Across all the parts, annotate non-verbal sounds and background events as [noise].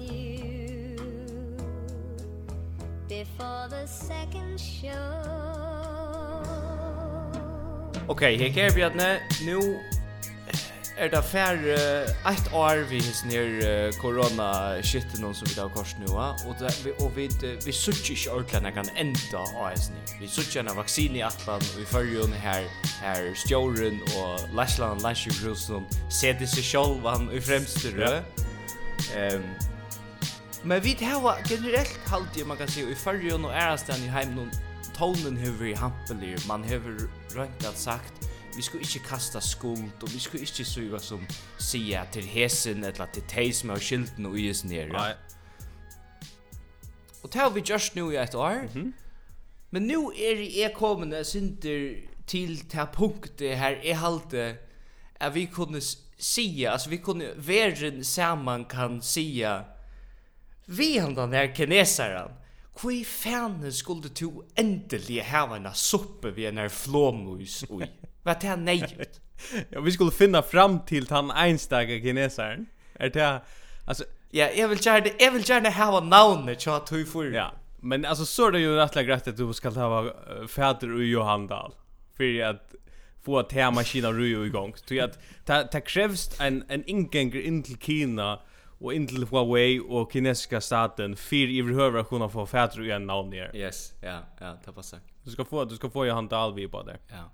you Before the second show Okej, okay, här är Bjarne. Nu er det för uh, ett år vi his ner uh, corona shit någon som vi har kors nu va och det, vi och vi vi söker inte ordentligt kan ända AS nu. Vi söker en vaccin i Atlant och i ju här här Stjoren och Lashland Lashgrosson ser det sig själv han i främste rö. Ehm um, Men vi har generellt halvt man kan se i förrjön och ärastan i heimnum tonen hever i hampelig, man hever rönt sagt vi skulle inte kasta skuld och vi skulle inte suga som sia till hesen eller till teis som har skylten och is ner. Nej. Och det har vi just nu i ett år. Mm -hmm. Men nu är det är kommande synder till det här punktet här är halte att vi kunde sia, alltså vi kunde världen samman kan sia Vi han den här kinesaren. Kvi fanen skulle to endelig hava en soppe vi en her flåmus oj. Vad det nej. [laughs] Ja, vi skulle finna fram till han einstaga kinesaren. Är det alltså ja, jeg vil gjerne, jeg vil gjerne ha navnet så att hur får. Ja. Men alltså så är det ju rätt rätt att du ska ha uh, fäder Johan Dahl. För att få att hemma Kina ru igång. Så att det krävs en en ingång in till Kina och in till Huawei och kinesiska staten för i behöver kunna få fäder igen namn där. Yes, ja, ja, det passar. Du ska få du ska få Johan Dahl vi på det. Ja.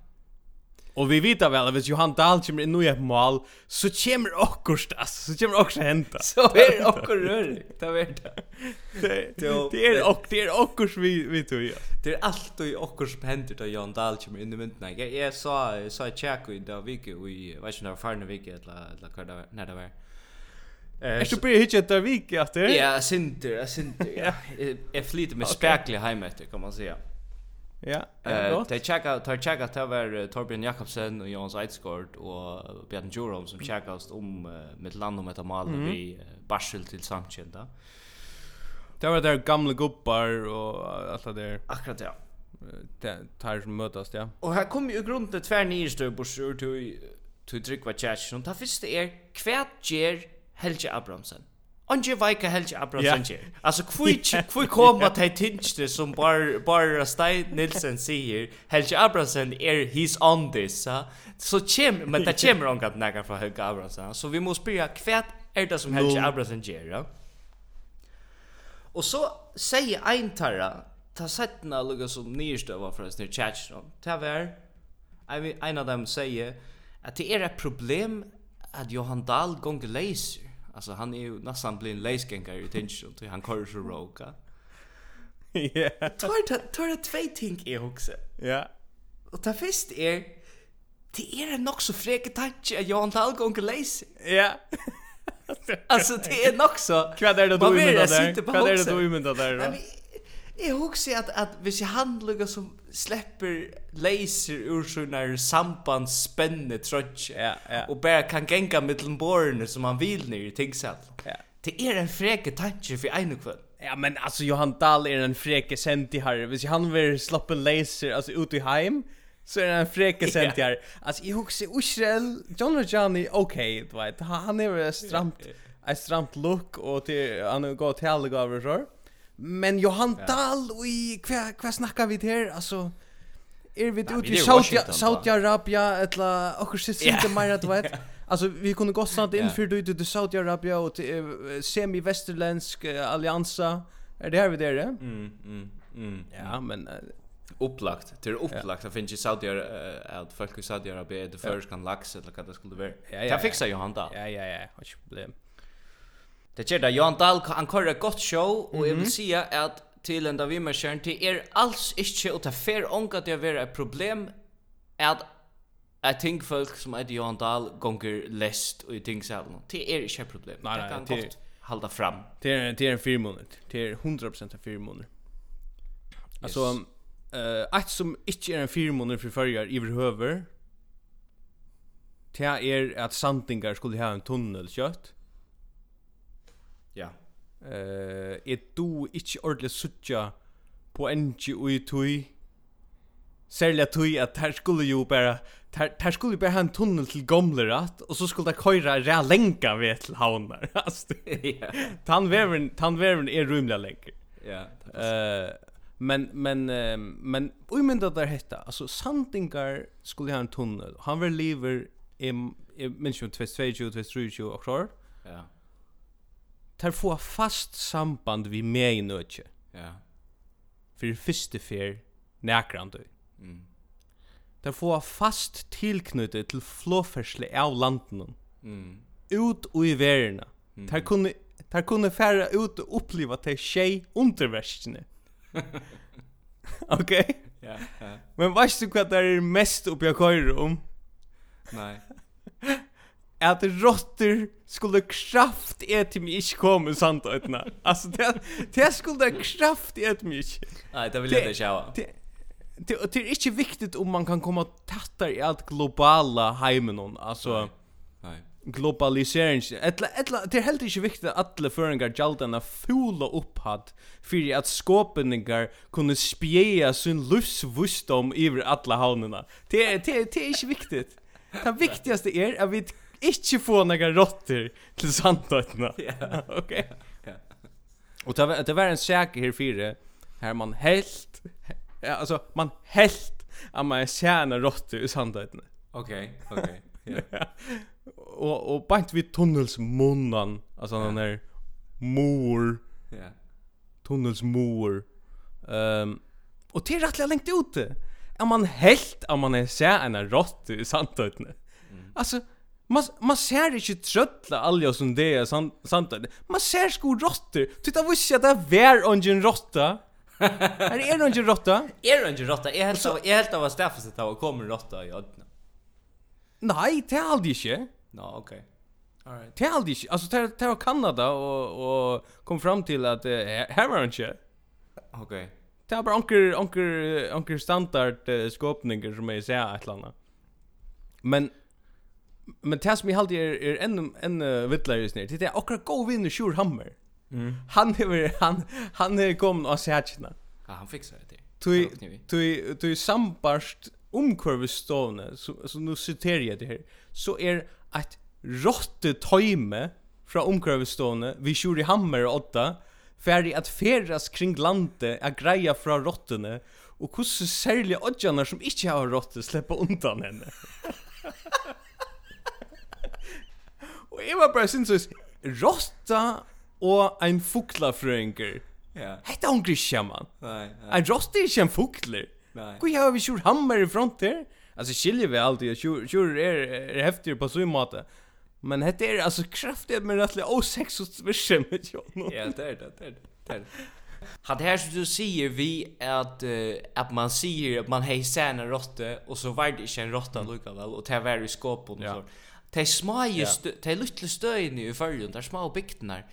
Och vi vet väl att hvis Johan Dahl kommer in i i mål så kommer okkurst, alltså så kommer också hända. Så [laughs] er det också rör. Det er jag. Det det är också det är också vi vi tror ja. Det er alt og också som händer då Johan Dahl kommer inn i myndina. Jeg, jeg sa jeg sa tjekk i dag där og jeg vet ikke inte när förra vecka eller eller hva det var. Är du börjar hitta där vik efter? Ja, sinter, jag sinter. Ja. Jag flyter med späcklig heim efter kan man säga. Ja, ja. Det checka, tar checka till var Torbjørn Jakobsen och Jons Eidsgård och Bjørn Jorom som checkast om med land och metamal vi Barsel till Samkilda. Det var där gamla gubbar och allt det där. Akkurat ja. Det tar som mötas, ja. Och här kommer ju grunden tvär nyrstö på sur till till tryckva chat. Ta först är kvärt gjer Helge Abramsen. Onge veika Helge Abramsen yeah. Altså, [laughs] hvor koma til tingene som bar, bar Stein Nilsen sier, Helge Abramsen er he's on this, So så kjem, men det kommer omgat nægge fra Helge Abramsen, så vi må spyrja hva er det som Helge Abramsen gjør, ja? Og så sier ein tarra, ta settna lukka som nyrstøva fra i tjatjron, ta ver, ein av dem sier at det er et problem at Johan Dahl gonger leiser, Alltså han är ju nästan blir en lejsgängare i tension till han kör så råka. [laughs] Ja. Tar det tar det två ting är också. Ja. Och ta först är det är en också fräcke tanke att Jan Dahlgång lejs. Ja. Alltså det är nog så. Vad är det du menar där? Vad är det du menar där? Jeg husker at, at hvis jeg handler som släpper laser ur sånne sambandsspennende trøtj ja, ja. og bare kan genga mittel borene som han vil nere i tingsall. Ja. Det er en freke tanke for en kvann. Ja, men alltså Johan Dahl är en freke senti här. Hvis han vill sloppen laser alltså ut i hem så är han freke senti här. Alltså i huxi Israel, John Rajani, okej, du vet. Han är stramt, [laughs] är stramt look och till, han har gått till alla gavar så. Men Johan ja. Dahl och i kva kva snackar vi här alltså är vi ute i Saudi Saudi Arabia eller och så sitter yeah. mer du vet. [laughs] Alltså vi kunde gå snart in för ute till Saudi Arabia och till semi västerländsk alliansa. Är det här vi där? Mm mm. Mm. Ja, men upplagt till upplagt det finns ju Saudi uh, att folk i Saudi Arabien det först kan lax eller vad det skulle vara. Ja, ja, ja. Det fixar Johan Dahl. Ja, Ja ja ja, inga problem. Det gjør det. Johan Dahl, han kører et godt show, og jeg vil si at til enda vi med kjøren, det er alls ikke, og det er fair ånga til å være et problem, at jeg tenker folk som er Johan Dahl gonger lest og i tingsavlen. Det er ikke et problem. Nei, nei, det kan godt halda fram. Det er, det er en fire måneder. Det er 100% en fire måneder. Altså, uh, ett som ikke er en fire måneder for førjar i høver, det er at sandingar skulle ha en tunnel kjøtt. Eh, uh, du ikkje ordentlig suttja på enki i tui. Særlig tui at her skulle jo bara her, her skulle jo bara ha en tunnel til Gomlerat og så skulle det køyra rea lenka ved til havnar. [laughs] Altså, tannveveren, tannveveren er rymla lenka. Ja. Eh, men men uh, men oj men det där hetta alltså Sandingar skulle ha en tunnel han var lever i i minst 22 22 23 och klar ja tar få fast samband vi med i nødje. Ja. For det første fer nækrande. Mm. Tar få fast tilknyttet til flåfersle av landen. Mm. Ut og i verna. Mm. Tar kunne Tar kunne færa ut og uppliva til tjej underverskene. [laughs] ok? Ja, ja. Men veist du hva det er mest oppi jeg køyre om? Nei. [laughs] att rotter skulle kraft äta mig inte komma sant ötna. Alltså det det skulle kraft äta mig. Nej, det vill jag inte sjäva. Det det är inte viktigt om man kan komma tattar i allt globala heimen. Alltså nej. Globalisering. Etla, etla, det är helt inte viktigt att alla föringar jaldarna fula upphad för att skåpeningar kunde spjäja sin livsvisdom över alla havnarna. Det det det är inte viktigt. Det viktigaste är att vi inte få några råttor till sandötterna. [laughs] Ja, [laughs] okej. Ja. Och det var, det var en säker här fyra här man helt alltså man helt att man tjänar råttor i sandötterna. Okej, okej. Ja. [laughs] och och bant vid tunnelsmunnan alltså den där mor. Ja. Tunnelsmor. Ehm um, och till rättliga längt ute. Är man helt om man är så en rått i sandötterna. Mm. Alltså Man man ser inte tröttla alla som det är sant sant. Man ser sko råttor. Titta vad jag där var ungen råtta. Är det ungen råtta? Är det ungen råtta? Är helt är helt av Staffas att ta kommer råtta i ödna. Nej, det är aldrig inte. Nej, okej. All right. Det är aldrig inte. Alltså det det var Kanada och och kom fram till att här var inte. Okej. Det är bara onker onker onker standard skåpningar som jag säger ett eller annat. Men men det som jag alltid är är en en vittlare just nu. Det är också go vinner Sjur Hammer. Mm. Han är han han är kom och sätna. Ja, han fixar det. Tu tui tui sambarst omkurvstovne så så nu citerar jag det här. Så är att rotte tajme från omkurvstovne vi Shur Hammer og åtta färdig att färdas kring landet att greja från rottene och hur særlig odjanar som inte har rotte släppa undan henne. [laughs] Og jeg var bare sinnsøys, rosta og ein fuglafrøyngur. Ja. Hetta hon grisja, man. Nei, nei. Ein rosta er en fugler. Nei. Hvor har vi sjur hammer i front her? Altså, skiljer vi alltid, sjur, sjur er, er heftigere på sånn måte. Men hetta er altså kraftig med rettelig åseks og svirse med tjån. Ja, det er det, det er det. det, er det. Här som du säger vi att uh, att man säger att man hejsar en rotte och så var det inte en råtta lika väl och det var i skåpen och ja. så de små ju de lilla stöjen i förrjun där små bygdnar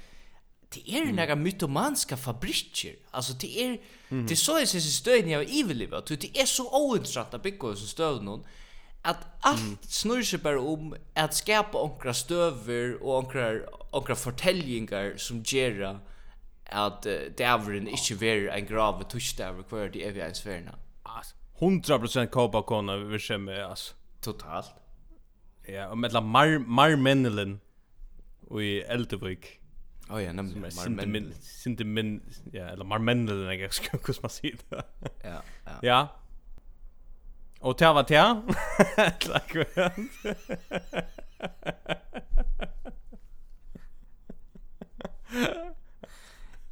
det är mm. några mytomanska fabriker alltså det är mm. det så är det stöjen jag överlever det är så ointressant att bygga så stöv någon att allt mm. snurrar sig bara om att skapa onkra stöver och onkra onkra fortellingar som gera att uh, dävren inte ver en grav tuschdäver kvar det är vi ens förna 100% kopa kona vi ser med alltså totalt Ja, og mellan Mar Mar Marmenelen og i Eldevik. Oh ja, nemlig Marmenelen. Sinte min, ja, eller Marmenelen, jeg vet ikke hvordan man sier det. Ja, ja. Ja. Og tja var tja. Takk for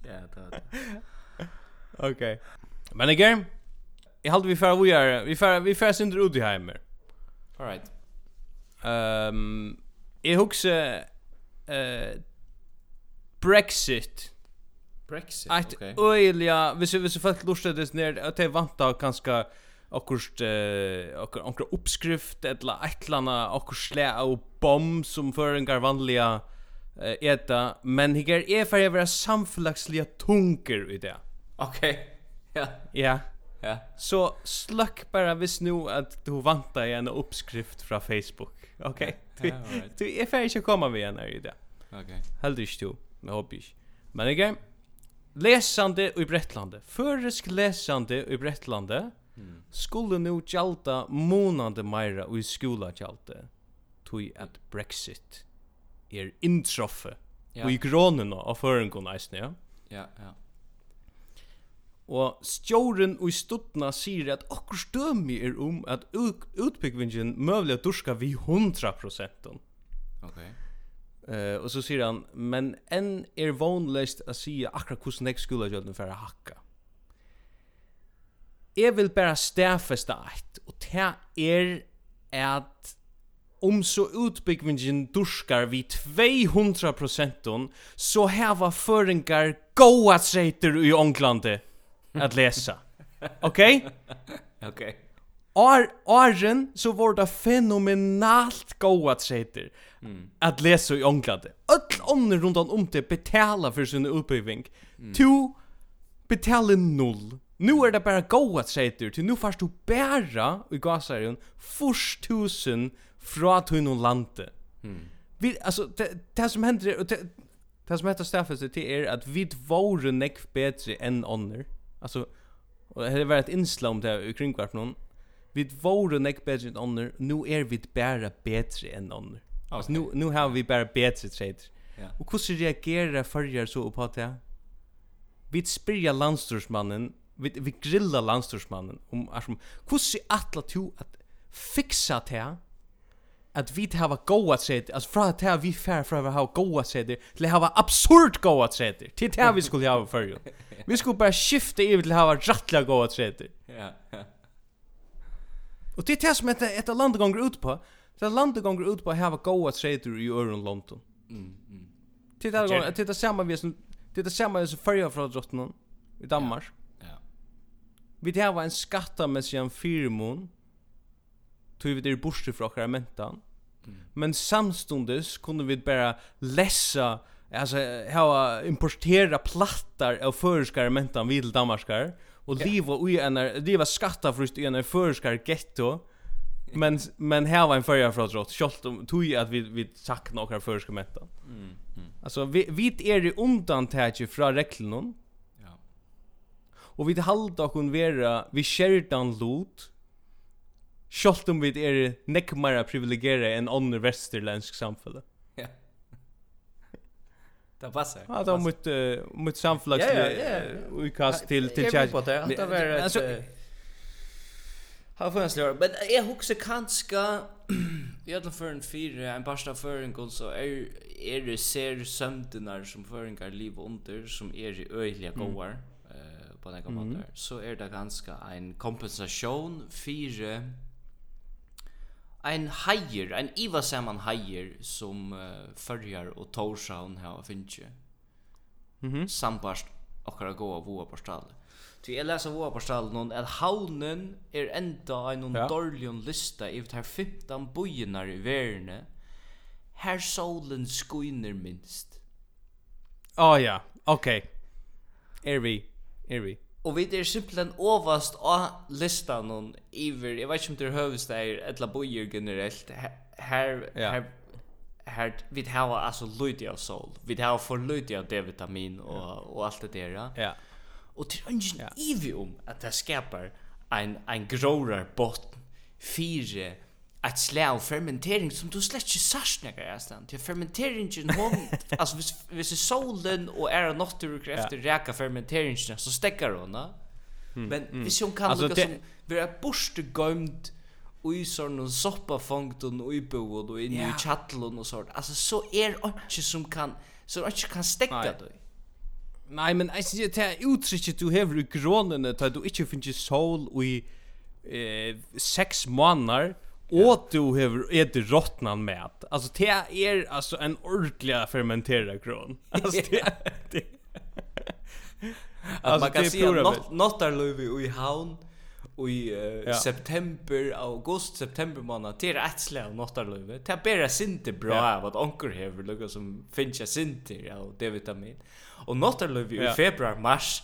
Ja, det var det. Okej. Men igen, jag hade vi för vi är vi för vi för synder ut i hemmer. All right. Ehm jag hugsa eh Brexit. Brexit. Att okay. öliga, hvis hvis folk lustar det ner att det vanta kanske akkurst eh akkur ankra uppskrift eller ettlanda akkur slä av bomb som förengar vanliga eh, eta men higar är för att vara samfällagsliga tunker i det. Okej. Okay. [laughs] Ja. Ja. Ja. Så slack bara vis nu att du vantar en uppskrift från Facebook. Okej. Du är färdig att komma med när det. Okej. Helt ist du. Men hoppas. Men igen. Lesande i Brettlande. Føresk lesande i Brettlande mm. skulle nu gjalda månande meira i skola gjalda. Tui at Brexit er introffe. Ja. Og i grånene av førengående eisne, ja? Ja, ja. Og stjåren og i stuttna sier at okkur stømi er om at utbyggvingen møvlig at durska vi 100%. Ok. Uh, og så sier han, men enn er vanligst å si akkurat hvordan jeg skulle gjøre den for å hakka. Jeg vil bare stafeste eit, og det er at om så utbyggvingen durskar vi 200% så heva føringar goa treiter i Ånglande att läsa. Okej? [laughs] Okay? Okej. Okay. Ar Arjen så var det fenomenalt goa träter mm. att läsa i England. Öll ånder runt om det betala för sin uppgivning. Mm. To betala noll. Nu är det bara goa träter till nu fast du bära i gasarien först tusen från tunn lande. Mm. Vi alltså det, det som händer det, det som heter Staffes det är att vi vore nekv bättre än ånder. Alltså och det har varit inslag om det här i kringkvart någon. Vi vore näck bättre än andra. Nu är vi bara bättre än andra. Okay. Alltså nu nu har vi bara bättre trade. Ja. Och hur för förjar så på det? Vi spyrja landstorsmannen, vi vi grilla landstorsmannen om alltså hur atla to att fixa det att vi hava goa sæti, altså fra at vi fær fra at ha goa sæti, til at hava absurd goa sæti, til det vi skulle hava fyrir. [laughs] Vi skulle bara skifta över till att ha rattliga goda träter. Ja, ja. Och det är det som ett, ett land gånger ut på. Det är land gånger ut på att ha goda träter i öron London. Mm, mm. Det är det samma vi som det är samma som färja från drottningen i Danmark. Ja. Vi det var en skattamässig en firmon. Tog vi det borste från akramenten. Mm. Men samstundes kunde vi bara läsa alltså ha importera plattar av förskar mentan vid Danmarkar och leva i en leva skatta för i en förskar ghetto men men här var en förra för oss skolt om tog att vi vi sagt några förskar mentan mm, mm. alltså vi vi är det undantag från reglerna ja. Och vi halda och vera vi skärdan lot Sjolt om vi er nekmara privilegera enn ånder västerländsk samfunn. Det passar. Ja, då mot mot samflax utkast till till chat. Det. Var ett Har funnits en men jag huxar kanske [clears throat] i alla för en fyra en pasta för en gol så är är det ser sömnarna som föringar liv under som är i öjliga goar eh på några månader så är det ganska en kompensation fyra ein hajer, ein Iva Saman hajer som uh, og och Torshavn här och Mhm. Mm okkara goa voa gå av Ty portal. Ty voa på våra portal at att havnen är ända on ja. dårlig lista i her 15 bojarna i världen. Her solen skuiner minst. Å oh, ja, okej. Okay. Er vi? er vi? Og vi er simpelthen ovast av listan noen iver, jeg vet ikke om det er høvesteier, der, etla bojer generelt, her, ja. her, her, vi har altså lydig av sol, vi har for lydig av D-vitamin og, ja. og alt det der, ja. Og til er ja. ivi om at det skapar ein, ein grårar botn, fire, ett slag av fermentering som du slett ikke sørst nekker jeg stand. Til fermenteringen, hon, [laughs] altså hvis, hvis solen og er av naturkrefter ja. reker fermenteringen, så stekker hon da. Mm, Men mm. hvis hon kan lukka det... som være borste gømt i sånn og soppa fangt og i boet og inne i kjattelen og sånt, altså så er ikke som kan, så er ikke kan stekke det. Nei, men jeg synes det er uttrykket du hever i grånene, til at du ikke finner sol i eh, seks måneder, Og du hever är råttnan mat. Altså, [laughs] det er altså en ordentlig fermenteret kron. Altså, det, det Alltså, man kan se att Nottarlövi i havn i uh, ja. september, august, september månad till ett slag av Nottarlövi. Det är bara sinter bra ja. av att onker hever lukka som finns jag sinter av D-vitamin. Och Nottarlövi ja. i februar, mars,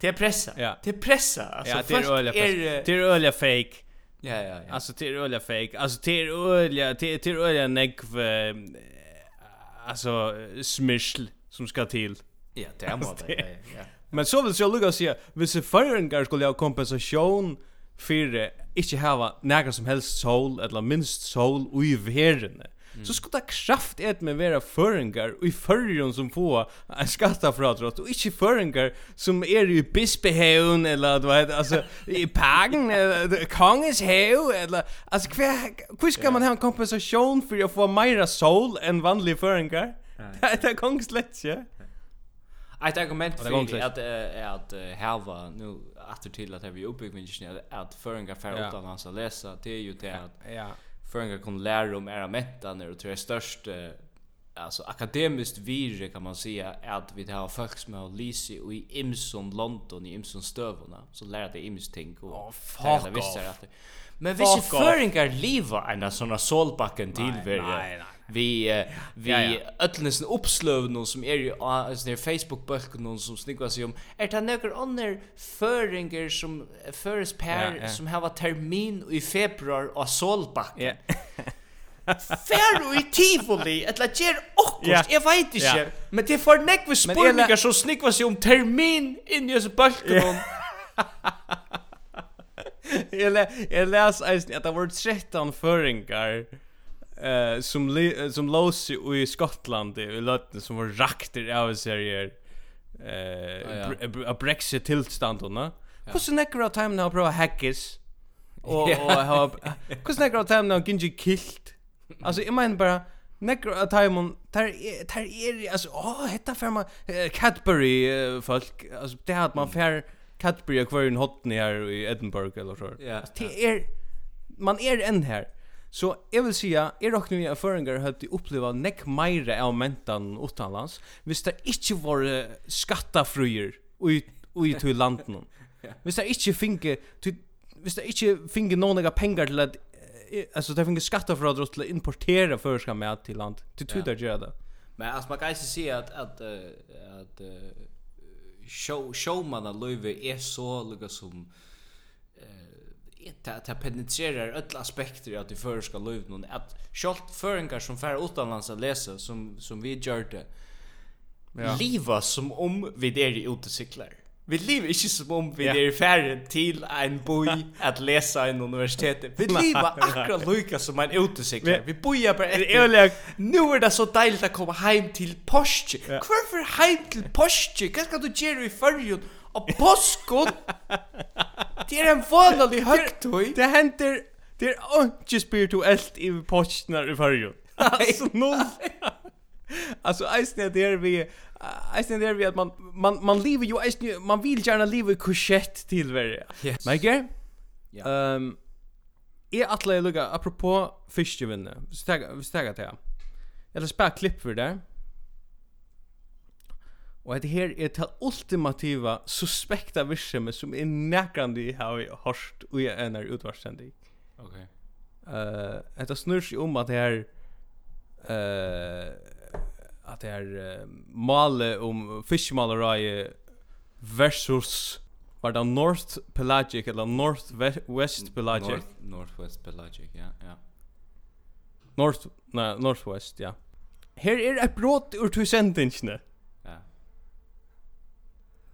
det är pressa. Ja. Det är pressa. Alltså, ja, det är öliga, er, det är öliga fake. Ja ja ja. Alltså det är öliga fake. Alltså det är öliga det är öliga negv, neck alltså smishl som ska till. Ja, det är målet, [laughs] ja, Ja. ja. Men så vill jag lugga och säga, hvis förringar skulle ha kompensation för inte hava några som helst sol, eller minst sol, och i världen så skulle det kraft ett med vara föringar och i förrjon som få en skattafrådrag och inte föringar som är i Bispehaven eller du vet alltså i Pagen eller Kongens hav eller alltså hur ska man ha en kompensation för att få mera sol än vanliga föringar? [laughs] Det är kongslätt, ja. Ett argument för att att halva nu åter till att vi uppbyggnaden att föringar för utan att läsa det är ju det att ja föringar kan lära om era mentan och tror jag störst eh, alltså akademiskt virre kan man säga att vi har folk som har lysi och i Imson London i Imson stövna så lär det Ims ting och oh, fuck off. Att det. Men vi ser leva liva en såna solbacken till nej, nej, nej vi uh, vi ja, ja. öllnesen uppslövn som är ju alltså när Facebook bulken som snickar sig om är det några andra föringar som föres per ja, ja. som har termin i februari och Solbacken. Ja. [laughs] Fer i tivoli, etla ger okkost yeah. jeg veit ikkje, yeah. men det får nekve spurningar som snikva seg om termin inn i hos balkonon. jeg, le jeg les eisen at det var 13 føringar eh som li, som lås i Skottland i lötten som var rakter av serier eh a Brexit tillstånd då. Hur så näcker av time now prova hackers. Och och ha hur näcker av time now ginge kilt. Alltså jag menar bara Nekker av time on tar tar är alltså åh, hetta fer man, Cadbury folk, alltså det er at man fer Cadbury akvarien hotni her i Edinburgh eller så. Ja, det är man er enn her, Så jag vill säga, är dock nu jag föringar har uppleva neck mer av mentan utanlands, hvis det inte var skattafruer och i till landen. [laughs] Hvis det inte finge, hvis det inte finge några pengar till att alltså det finge skattafröjer till att importera förska med till land. Till Twitter gör det. Men alltså man kan ju se att att att show showman är så lika som det det penetrerar alla aspekter av det förska livet någon att skolt föringar som fär utomlands att läsa som som vi gör det. Ja. Liva som om vi är i utecyklar. Vi lever inte som om vi är färre till en boj [laughs] att läsa en universitet. Vi lever akkurat lika som en utesiktare. Vi bojar bara efter. Nu är det så dejligt att komma hem till Porsche. Varför hem till Porsche? Vad ska du göra i förrjun? Och påskon? [laughs] Det är en vanlig högtoj. Det händer det är inte spirituellt i postnar i förrjun. [laughs] Alltså noll. Alltså eisen det är vi eisen det är vi att man man man lever ju eisne man vill gärna leva i korsett till varje. Yes. Mike? Ja. Ehm är att lägga apropå fiskevinne. Vi stäga vi stäga till. Eller spär klipp för det. Og det her er til ultimativa suspekta virksomme som er nekrande i har vi och og jeg er utvarsendig. Ok. Uh, det snur seg om at det er uh, at det er uh, male om fiskmalerai versus var det North Pelagic eller North West Pelagic? North, Northwest Pelagic, ja, ja. North, nei, Northwest, ja. Her er et brot ur tusendingene. Ja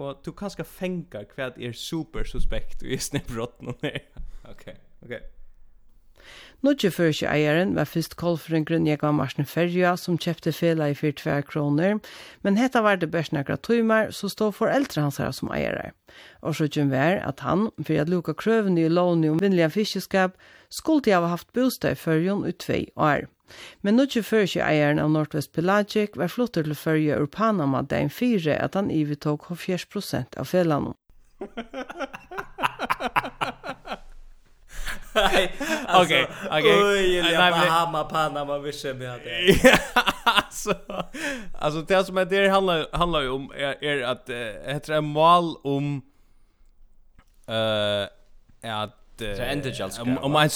og du kanskje fengar hva er super suspekt i snebbrotten Okej. Okej. ok, ok. Nudje først eieren var først kolfrengren jeg var Marsen Ferja som kjøpte fela i för 2 kroner, men hetta var det best nekra tøymer, så stod foreldre hans her som eiere. Og så kjøm var at han, for at luka krøvene i lovene om vinnelige fiskeskap, skulle ha haft bostad i førjen i 2 år. Men nu ikke før ikke eieren av Northwest Pelagic var flotter til ferja ur Panama den fire at han ivetok 40 prosent av fellene. Okej, okej. Oj, Bahama, Panama, vi ser [laughs] med det. Alltså, alltså det som är det handlar handlar ju om är, är att heter det mål om eh uh, att Så Angels. Om man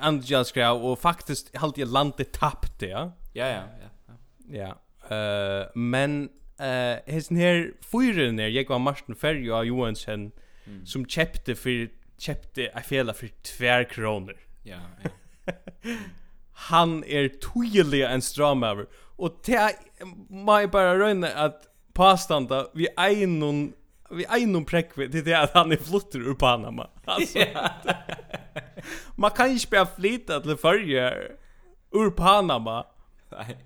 Angels krav och faktiskt halt jag landet tappt ja. Ja, ja, ja. Ja. Eh men eh hesen här fyren där jag var Martin Ferry och Johansson som köpte för köpte jag fela för 2 kronor. Ja. [laughs] Han är tydelig en stramaver och det må jag bara röna att pastanda vi är någon vi einum prekvi til det at han er flutter ur Panama. Alltså. Man kan ikke bare flytta til förje ur Panama. Nej.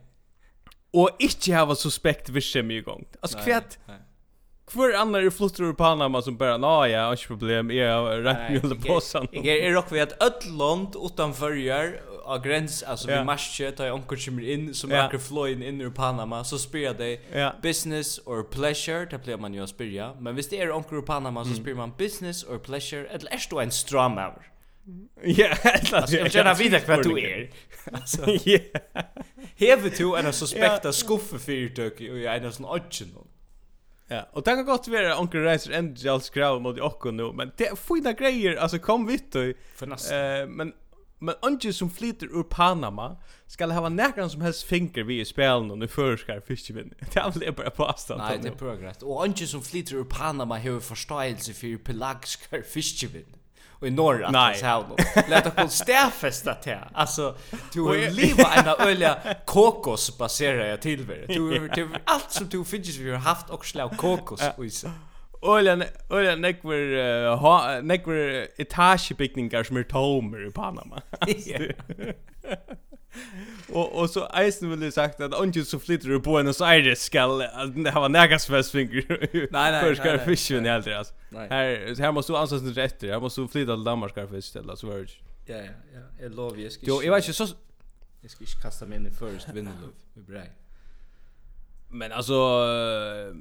Og ikke hava suspekt vid i mycket Altså, Alltså kvätt. Kvar annar er flutter ur Panama som bara, ja, ja, ikke problem, jeg har rätt mjöl på sånn. Jag är rock vid att öll land utan förjar av gräns alltså yeah. vi matcher ta onkel kommer in som yeah. åker floyn in ur Panama så spelar de yeah. business or pleasure det blir man ju att spela men visst är onkel ur Panama så spyr man business or pleasure eller är det en hour Ja, [laughs] alltså jag känner vidare vad du är. Alltså. [laughs] Ja. Hever du en suspekta skuffe fyrtök i en sån odgen. Ja, och det kan gott vara onkel Reiser Angels krav mot Jocko nu, men det får fina grejer, alltså kom vitt och eh men men anki som flyter ur Panama skal hava nekran som helst finger vi i spelen under förskar fiskevinn. Det är vel bara på avstand. Nej, det är progress. Och anki som flyter ur Panama har förståelse för pelagskar fiskevinn och i norra Nej. så. Låt oss kon stäfesta det. Alltså du har liva en ölja kokos baserar jag till Du har allt som du finns vi har haft och slag kokos i sig. Oljan oljan nekver uh, nekver etagebygningar som er tomer i Panama. [laughs] och och så Eisen ville sagt att onkel [laughs] så flyttar du på en så är det skall det var nägas fast finger. Nej nej. För ska fisken i aldrig alltså. Här här måste du ansas det rätt. Jag måste flytta till Danmark ska fisk ställa så vart. Ja ja ja. Jag lovar jag ska. Jo, jag vet inte så jag ska inte kasta mig in i först vindelov. Vi bra. Men alltså uh,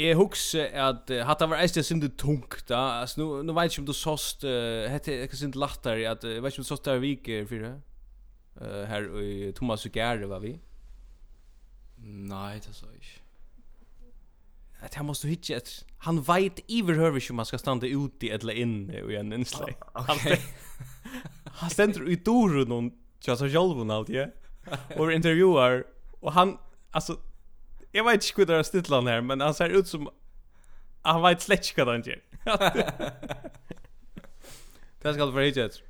Jeg husker at uh, hatt det var eistig sindi tungt da, altså nu, nu vet ikke om du såst, uh, hette ikke sindi latter, at, uh, vet ikke om du såst der vik uh, fyra, uh, her i Thomas og Gare var vi? Nei, det så ikke. At her måste du hitje et, han vet iverhøver ikke om han skal stande ute eller inne i en innslag. Okay. han stender i doru noen, tja, så sjolvun alt, ja, [laughs] og intervjuar, og han, altså, Jag vet inte hur det är stittlan här, men han ser ut som... Han vet slett inte vad han gör. [laughs] Det ska du för hittet.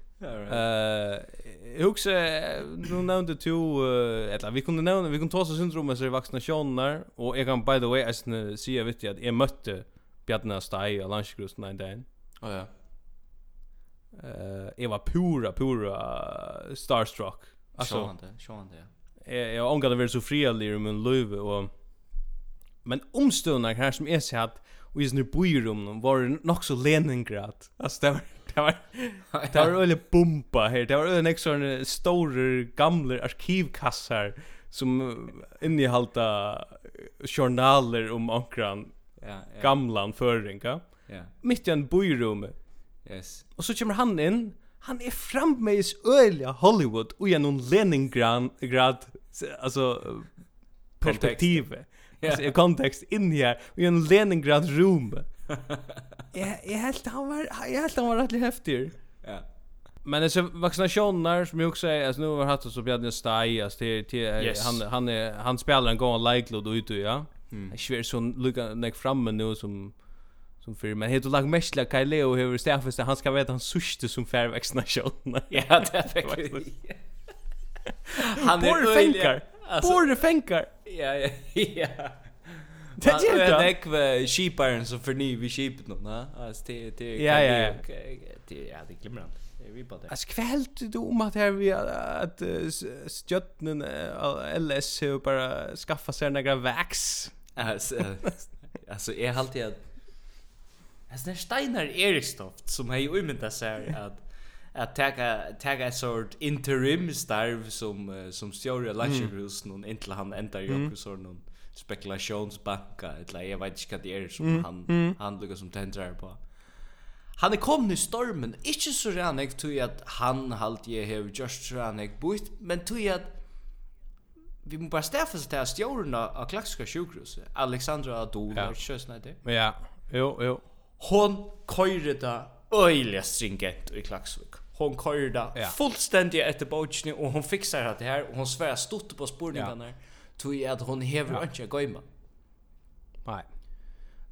Jag husker, nu nämnde du, uh, eller vi kunde nämna, vi kunde ta oss syndromet så i vaccinationer, och jag kan by the way, jag vet vittigt att jag mötte Bjarne Stai och Lanskrusten en dag. Oh, ja. Uh, jag var pura, pura starstruck. Alltså, Sjående, sjående, ja. Jag har ångat att vara så fredlig i min liv och Men omstående här som är så att och just nu bor var det nog så Leningrad. Alltså det var det var [laughs] det var öle pumpa här. Det var en extra stor gamla arkivkassar som innehalta journaler om ankran. Ja, ja. Gamlan förringa. Ja. Mitt i en byrum. Yes. Och så kommer han in. Han är frammeis öliga Hollywood och genom Leningrad grad alltså perspektivet. [laughs] alltså i kontext in här i en Leningrad room. [laughs] jag jag helt han var jag helt han var rätt häftig. Ja. Men det är vaccinationer som jag också säger alltså nu har haft så Bjarne Stai alltså till till yes. han han är han spelar en gång like load ut ja. Mm. Jag svär så lucka näck framme nu som som för men heter lag mestla Kai Leo hur Stefan han ska veta han suste som fair vaccination. ja, det är faktiskt. [laughs] han är öjlig. Alltså, Borde fänkar. Ja, ja, ja. Det är ju inte. Jag var sheeparen som förny vid sheepet nu, va? Alltså det det Ja, ja. Det ja, det glömmer han. Vi på det. Alltså kvällt du om att här vi att stjötnen LS har bara skaffa sig några vax. Alltså alltså är alltid att Alltså när Steinar Erikstoft som har ju umyndat sig att att ta ta ett sort interim starv som uh, som stjorde Lacherhus mm. någon intill han ändar ju också sån någon spekulationsbanka eller jag vet inte vad det är som mm. han mm. han lukar som tändrar på. Han er kommet i stormen, ikke så rann jag tog at han halt jeg hev just rann jag bort, men tog at vi må bara stäffa seg til at stjorna av klakska sjukhus. Alexandra Adol, ja. kösna det. Ja, jo, jo. Hon köjde det øyelig stringent i klaksvik hon kör där ja. fullständigt efter bogen och hon fixar det här och hon svär stort på spårningarna ja. tog i att hon häver ja. inte gå nej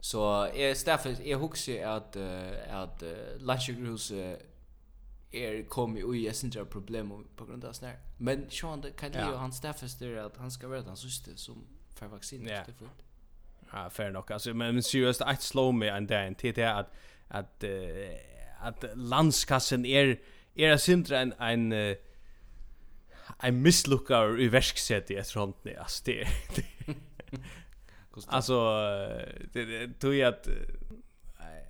så är därför jag huxar att uh, att uh, Lanchgrus uh, är kommit och jag syns problem på grund av snär men Sean det kan ju ja. han staffas där att han ska vara den syster som får vaccin ja. för Ja, fair nok. Alltså men seriöst att slå mig en then till det att att uh, att landskassen är er en en, en, en, en i verksett i ett rondne, alltså det alltså, det tror jag att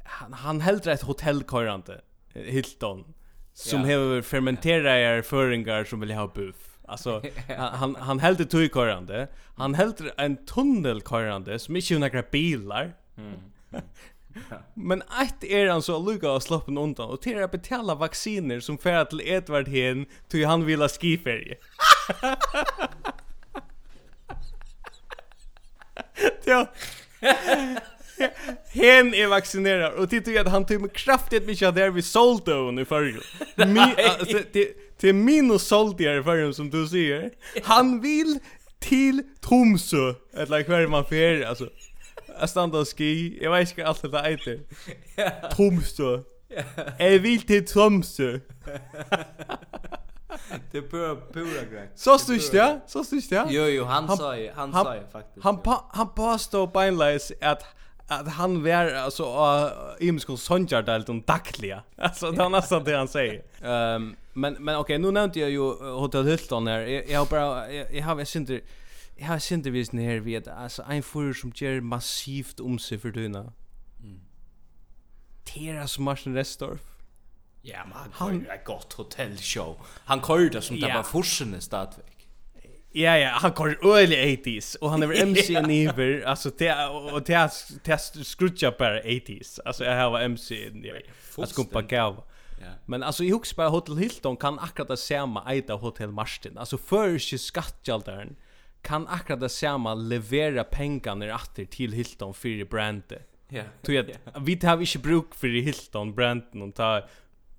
han, han hellre ett hotellkörande, Hilton, som ja. har fermenterat föringar som vill ha buff. Alltså [laughs] han han, han hällde tujkorrande. Han hällde en tunnelkorrande som inte några bilar. Mm. [laughs] Men ett är han så lukar och sloppen undan och till att betala vacciner som färd till Edvard Hen till han vill ha skiferie. [laughs] Ja. [laughs] Hen är vaccinerad och tittar ju att han tog med kraftigt mycket där vi sålde hon i förrgår. Det är minus såldigare förrgår som du säger. Han vill till Tromsø, Eller hver man fer, alltså. [laughs] Jeg standa og ski, jeg vet ikke alt det eiter. Tromsø. Jeg vil til Tromsø. [laughs] Det är pura pura grej. Så styrst det? Så styrst det? Jo jo, han han sa ju, han han sa ju faktiskt. Han han påstod på en läs att att han var alltså imsko sonjar där lite dagliga. Alltså det är nästan det han säger. Ehm men men okej, nu nämnde jag ju Hotel Hilton här. Jag har bara jag har jag syns inte jag har synte vis ner vid alltså en för som ger massivt om sig för dyna. Mm. Teras Martin Restorff. Ja, men han han ett gott hotellshow. Han körde som det var forsen stadväg. Ja ja, han kör early 80s och han är MC yeah. Niver, alltså te och te test scrutcha 80s. Alltså jag har MC Niver. Att skumpa gav. Ja. Men alltså i Huxberg Hotel Hilton kan akkurat det samma äta Hotel Martin, Alltså för sig skattjaldaren kan akkurat det samma levera pengarna åter till Hilton för brandet. Ja. Du vet, vi har inte bruk för Hilton branden och ta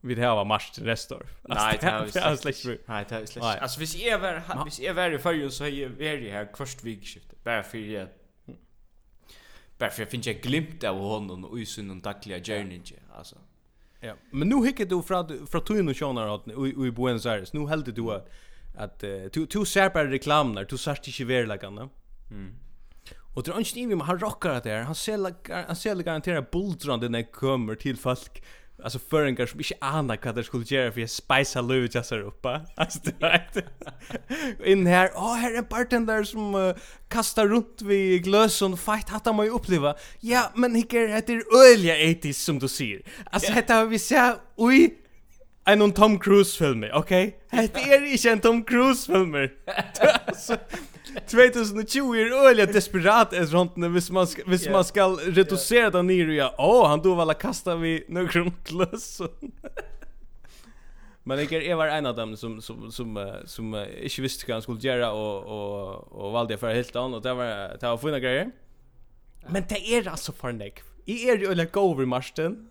vi har var match till restor. Nej, det har vi släckt. [laughs] Nej, det har vi släckt. Alltså hvis jag var hvis jag var i förr så är jag var här kvart vikskifte. Bara för att bara för jag finns jag glimt av honom och i sin dagliga journey alltså. Ja, men nu hickar du från från Tuin och Shonar och i Buenos Aires. Nu helt du att att uh, du du ser bara reklam där du ser inte verkligen. Mm. Och det är inte vi han rockar att det här. Han säljer han ser garanterat bultrande när kommer till folk alltså föringar som inte anar vad det skulle göra för jag spicea lövet jag ser uppe. Alltså det är In här, åh oh, här är en bartender som uh, kastar runt vid glösen fight hatta man ju uppleva. Ja, men hicker heter ölja 80s som du säger. Alltså yeah. detta har vi sett oj en om Tom Cruise film, okej? Det är inte en Tom Cruise film. Alltså 2020 är öliga desperat är runt när hvis man ska, hvis yeah. man ska reducera yeah. den ner ja. Åh, han då väl kasta vi några klöss. Men jag är var en av dem som som som som uh, inte visste vad han skulle göra och och och valde för helt annat och det var det var fina grejer. Men det är alltså för nek. I är ju eller go over Marsten.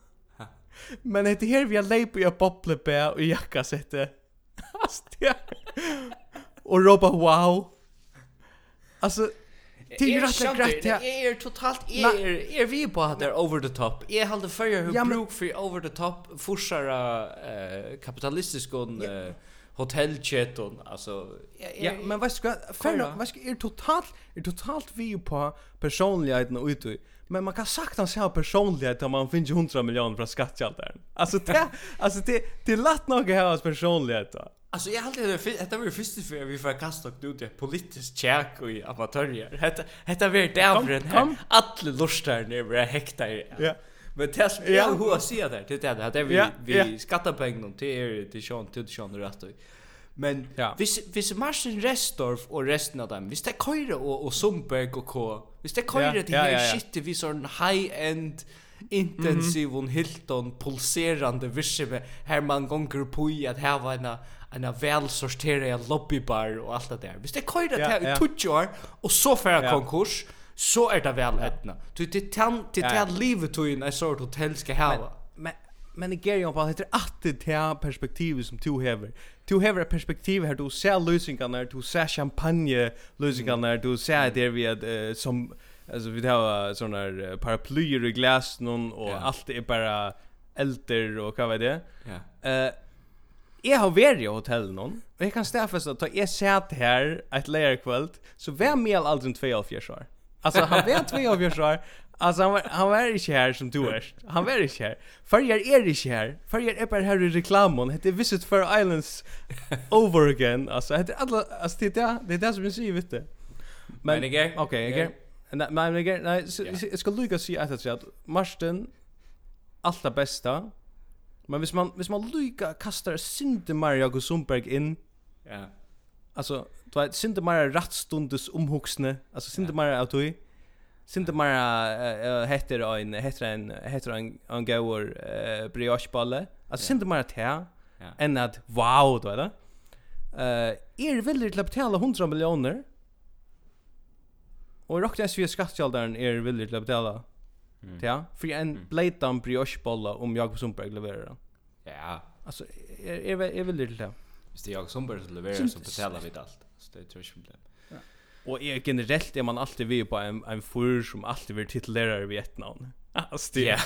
Men det här vi har lejp på jag bobble på och jacka sätter. [laughs] och ropa wow. Alltså Det är rätt grejt. Det är totalt är är vi på att det over the top. Är halde för hur ja, bruk för over the top forsara eh kapitalistisk och ja. hotellchatten alltså ja, men vad ska för vad ska är totalt är totalt vi på personligheten och ut Men man kan sagt han ser personlighet om man finner 100 miljoner från skattkältaren. Alltså det [laughs] alltså det det lätt nog här hans personlighet då. Alltså jag hade det detta var ju första för vi får kasta ut det politiskt check och amatörer. Detta detta var det därför här alla lustar när vi häktar. Ja. Men det är ju hur jag där det. Det är det. Det vi vi skattar pengar till till Sean till Sean rätt. Men ja. hvis, hvis Martin Restorff og resten av dem, hvis det køyre og, og Sundberg og K, hvis det køyre ja, det her ja, ja, ja. shit vi sånn high-end, intensiv, mm -hmm. hilton, pulserande virksomhet, her man gonger på i at her var en en väl lobbybar og alt det der. Hvis det køyre kör det ja. i 20 år og så färra ja. konkurs så er det vel etna. Du det kan det ja. livet du i en sort hotell skal ha. Men, men men det ger ju på heter att det här perspektivet som du häver. Du häver ett perspektiv här du ser lösningar när du ser champagne lösningar när du ser det vi uh, som alltså vi har såna paraplyer i glas någon och allt är bara elter och vad vet det. Ja. Eh Jeg har vært i hotell noen, og jeg kan stedfeste at jeg satt her et leierkvöld, så var med aldri två av fjørsvar. Alltså han vet två av fjørsvar, Alltså han var, han var inte här som du är. Han var inte här. Färger är inte här. Färger är bara här i reklamen. Det är Visit for Islands over again. Alltså det är alla alltså det är det är det som vi säger vet du. Men okej, okej. Nej, men okej. Nej, jag ska lycka se att att Marsten allt det bästa. Men hvis man hvis man lycka kastar Sinte Maria Gusumberg in. Ja. Alltså, du vet Sinte Maria rattstundes omhuxne. Alltså Sinte Maria autoi. Sinte mara heter en heter en heter en en goer brioche balle. Alltså sinte mara te. Än att wow då eller? Eh är villigt att betala 100 miljoner. Och rakt SV skattkällan är villigt att betala. Mm. Ja, för en blatant brioche balle om Jakob Sundberg levererar. Ja. Alltså är är villigt till det. Hvis det är Jakob Sundberg som levererar så betalar vi allt. Så det tror jag inte problem. Och är generellt är man alltid vid på en en fur som alltid vill titulerare i Vietnam. Alltså det är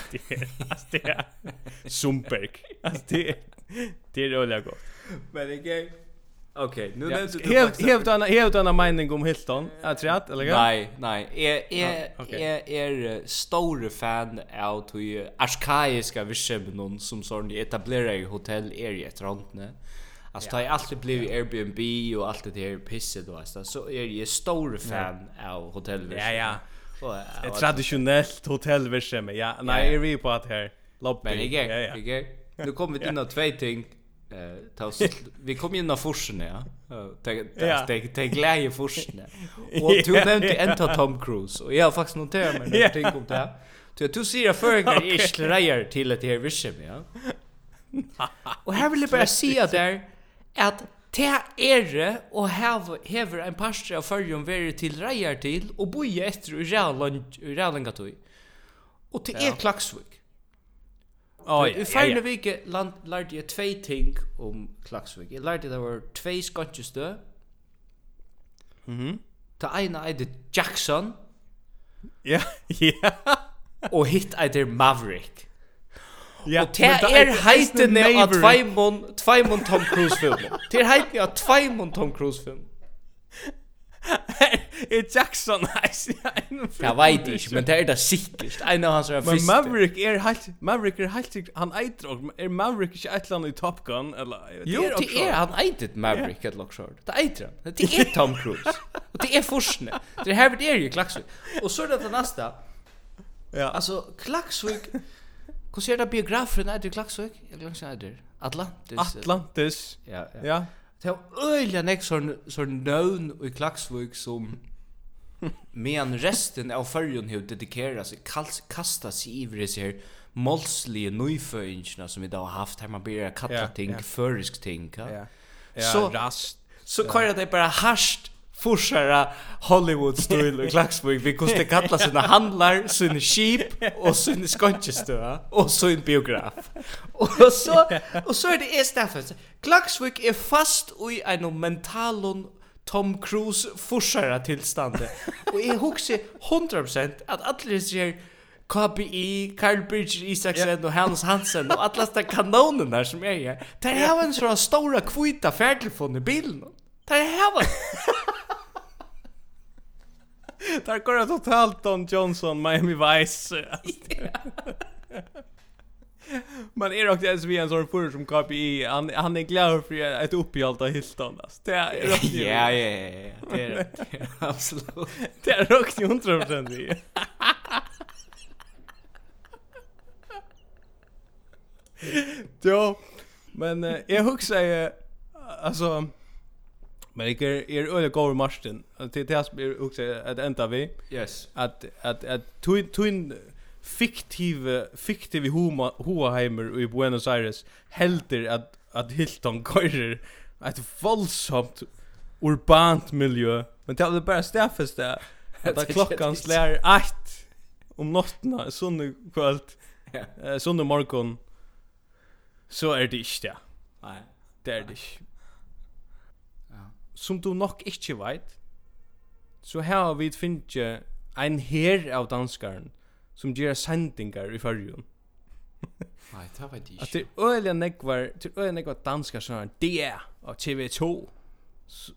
det är Sumberg. Alltså det det är roligt gott. Men det är Okej, nu nämnde du helt helt annan helt annan mening om Hilton. jag tror att eller? Nej, nej. Är är är är stor fan av de arkaiska visionen som sån etablerar i hotell är i ett rantne. Alltså tar jag alltid blivit Airbnb och allt det här pisset då alltså så är jag stor fan av hotellverksamhet. Ja ja. Ett traditionellt hotellverksamhet. Ja, nej, är vi på att här. Lobby. Men jag, ja, ja. Nu kommer det några två ting. Eh, ta vi kom ju [laughs] av forsen ja. Tänk tänk tänk glädje forsen. Och du nämnde enta Tom Cruise och jag har faktiskt noterat mig när ting om det här. Så du ser jag förringar i till det här vischem ja. Och här vill jag bara säga där at te ere og hev, hever en pastor av fyrjum veri til reier til og boi etter i reallengatøy. Og til er klaksvik. Oh, ja, I ferne ja, land, vike lærte jeg tvei ting om Klaksvik. Jeg lærte det var tvei skantjestø. Mm -hmm. Det ene Jackson. Ja, [laughs] ja. og hitt eide Maverick. Ja, og det er heitene av tveimon, tveimon Tom Cruise film Det er heitene av tveimon Tom Cruise film [laughs] Er Jackson nice? Jeg vet ikke, men det er det sikkert. En av hans er Men Maverick er helt, Maverick er helt han eitir og, er Maverick ikke et land i Top Gun? Eller, jo, det er, han eitir Maverick et eller annet. Det eitir han. Det er Tom Cruise. Og det er forskene. Det er her vi er i Klaksvik. Og så er det det neste. Ja. Altså, Klaksvik... Hur ser det biografen är det Klaxvik? Jag glömde säga det. Atlantis. Atlantis. Ja, ja. ja. Det är öliga nek sån sån nön i Klaxvik som men resten av färjan hur dedikerar sig kasta sig i det här målsliga nyföringarna som vi då har haft här man börjar kalla ting, ja. förisk ting. Ja. ja. ja, Så rast. Så kvar det bara harsht forsara Hollywood stil i Klaxburg vi kunde kalla sina handlar, sina skip och sina skontjestö och sin biograf. Och så och så är det är Stafford. Klaxburg är fast i en mentalon Tom Cruise forsara tilstande. Och är huxar 100% att alla ser KPI, Carl Bridger, Isaksen yeah. og Hans Hansen og alla sta kanonene som er her. Det er en sånn stora kvita færtelfon i bilen. Det er her. Där går det totalt Don Johnson, Miami Vice. [laughs] Man är också ens vi en sån förr som KPI. Han, han är glad för ett uppehjälta Hilton. Alltså. Det är rökt ju. Ja, ja, ja. Det är. [laughs] Absolut. Det är rökt ju 100% i. [laughs] Jo, men uh, jag huxar ju, alltså... Men det är er öle går Martin. Till det är också att ända vi. Yes. Att att att twin twin fiktive fiktive huma Hoheimer i Buenos Aires helter att att Hilton går ett våldsamt urbant miljö. Men det är bara stäffest där. [laughs] Att det klockan slår 8 om natten sån kväll. Eh sån morgon. Så är det inte. Nej, det är det. inte som du nok ikke vet, så har vi finnet en her av danskaren som gjør sendingar i fyrrjun. [laughs] Nei, det vet jeg ikke. At det er øyelig nekvar, det er øyelig nekvar danskar som er det og TV2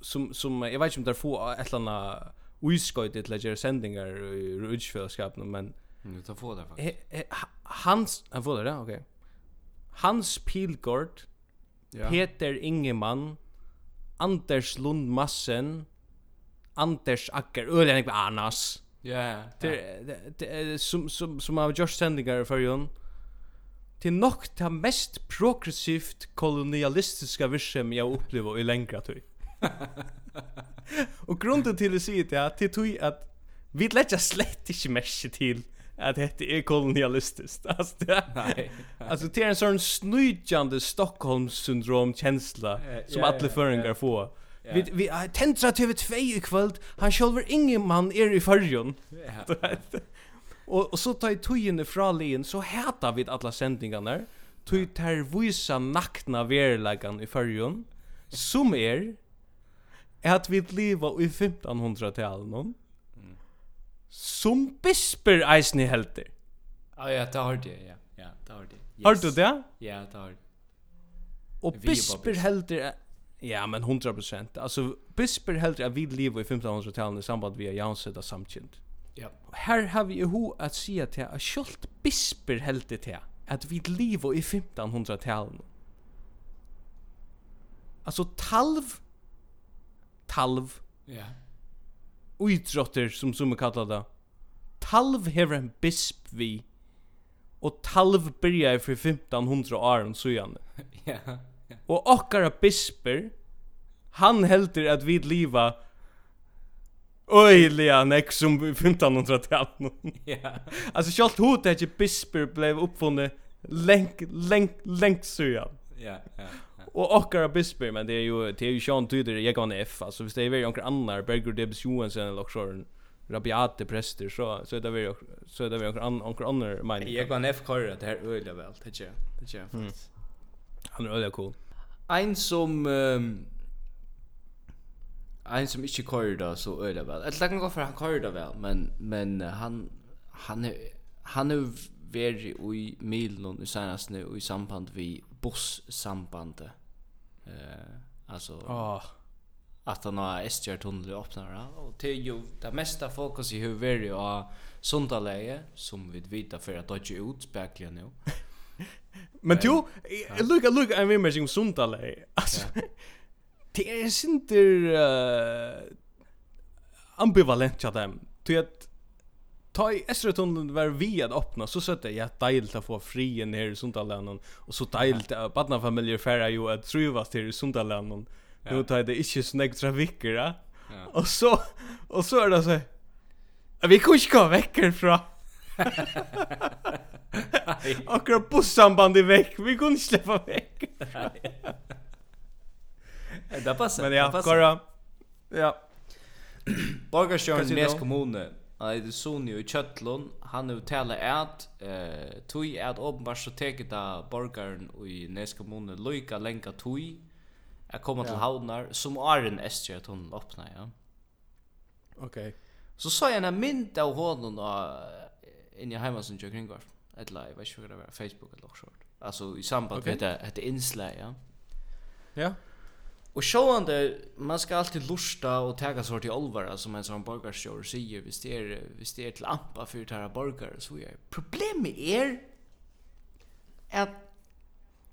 som, som, jeg vet ikke om det er få et eller annet uiskøyde til å gjøre sendinger i utfellesskapen, men Nu tar få det faktiskt. Hans, han får det, okej. Okay. Hans Pilgård, ja. Peter Ingemann, Anders Lund Massen Anders Acker Ölen Ekva Anas Ja, ja. Som, som, som har gjort sendingar för fyrjon Till nok ta mest progressivt kolonialistiska virsem jag upplever i längre tid. [laughs] Og grunden til å si det er til tøy at vi lägger slett inte mest til att det är kolonialistiskt. [laughs] Alltså det, nej. [laughs] Alltså det är en sån snydjande Stockholmssyndrom känsla som alla yeah, föringar får. Vi vi tentra TV2 i kväll. Han själver ingen man är i förrjon. [laughs] Och och så tar i tojen fra lien så heter vi alla sändningarna. Tog tar visa nakna verläggan i förrjon som är att vi lever i 1500-talet någon som bisper eisen i helter. Ja, ja, det har det, ja. Ja, det har det. Yes. Har du det? Ja, det har det. Og bisper helter Ja, men 100%. Alltså bisper helter att vi lever i 1500-talet i samband med Janseda samtidigt. Ja. Her har vi ju at att til at kjolt bisper helter til at vi lever i 1500-talet. Alltså talv talv. Ja uidrotter som som vi kallar det. Talv hever en bisp vi og talv byrja for 1500 åren sujan. Ja. ja. Og okkara bisper han heldur at vi liva Øyliga nek som 1500-talet. [laughs] Ja. Alltså självt hotet att bisper blev uppfunnet länk, länk, länk sujan. Ja, ja och Ockara Bisper men det är ju det är ju Sean Tudor jag kan F alltså visst det är ju några andra Berger Debs Johansson eller också rabiate präster så så det är så det är några andra några andra men jag kan F kör det här öliga väl det är det är faktiskt han är öliga cool. En som um, en som inte kör det så öliga väl ett lag gå för han kör det väl men men han han är han är veri i Milon i senast nu i samband vi boss sambandet Eh alltså oh. att han har SJ tunnel öppnar och det är ju det mesta fokus i hur vi är sundaläge som vi vet för att dodge ut spärkligen nu. [laughs] Men du, look, look, I'm imagining sundaläge. [laughs] Alltså, det är inte uh, ambivalent jag dem. Du att ta i Esretunneln var vi att öppna så sötte jag dejligt att få frien här i Sundalanden och så dejligt att badnafamiljer färra ju att trivas till i Sundalanden. Nu tar det inte snägg trafiker. Ja. Och så och så är det så vi kunde inte gå väck härifrån. Akkurat bussamband i väck. Vi kunde inte släppa väck. Det passar. Men ja, korra. Ja. Borgarstjörn, Nes kommune. Han det Sony i Kjøtlund, han er uttale at eh, tog at åpenbart så teket av borgaren i Neskommunen loika lenka tog at koma ja. til havnar som Arjen Estjer at hun åpna, ja. Ok. Så sa jeg en mynd av hånden av inni heimansen Jørg Ringvar, eller jeg vet ikke hva det var, Facebook eller noe sånt. Altså i samband okay. med det, det innslag, ja. Ja. Yeah. Og sjående, man skal alltid lusta og täga sort til olvara som en sånn borgarstjör sier hvis det er, hvis det er til ampa för tæra här borgar så er. problemet er at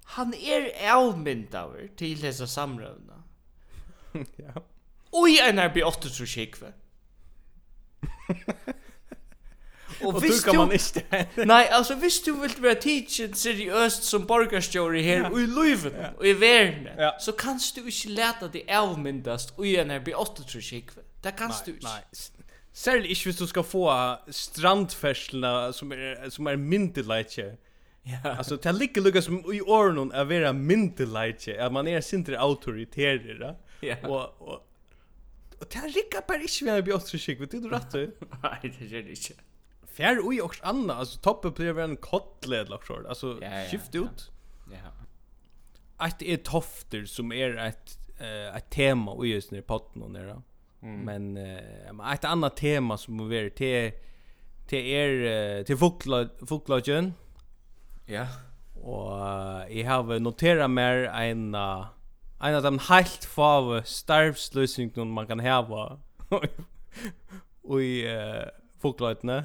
han er avmyndaver til till dessa samrövna. ja. i en er blir 8 så kikve. Och visst kan man inte. [laughs] Nej, alltså visst du vill vara teacher seriöst som borgarstjóri här ja. i Leuven ja. och i världen. Ja. Så kanst du inte läta det avmyndast och igen är bli 8 tror jag. Det kanst du inte. Nej. Särskilt inte hvis du ska få strandfärslarna som är som är myndigheter. Ja. Alltså det ligger lukka som i åren att vara myndigheter. Att man är sinter auktoritärer. Ja. Och och Och det här rikkar bara ikke vi har bjørnstrykk, vet du du rett du? Nei, det gjør det ikke. Fär oj och anna alltså toppe blir en kottle eller något Alltså skift ut. Ja. Att är tofter som är ett ett tema och just när potten och nära. Men eh ett annat tema som har är till till er till folkla folklagen. Ja. Och jag har noterat mer en en av de helt få starvslösningarna man kan ha. Och [laughs] i folklöjtene.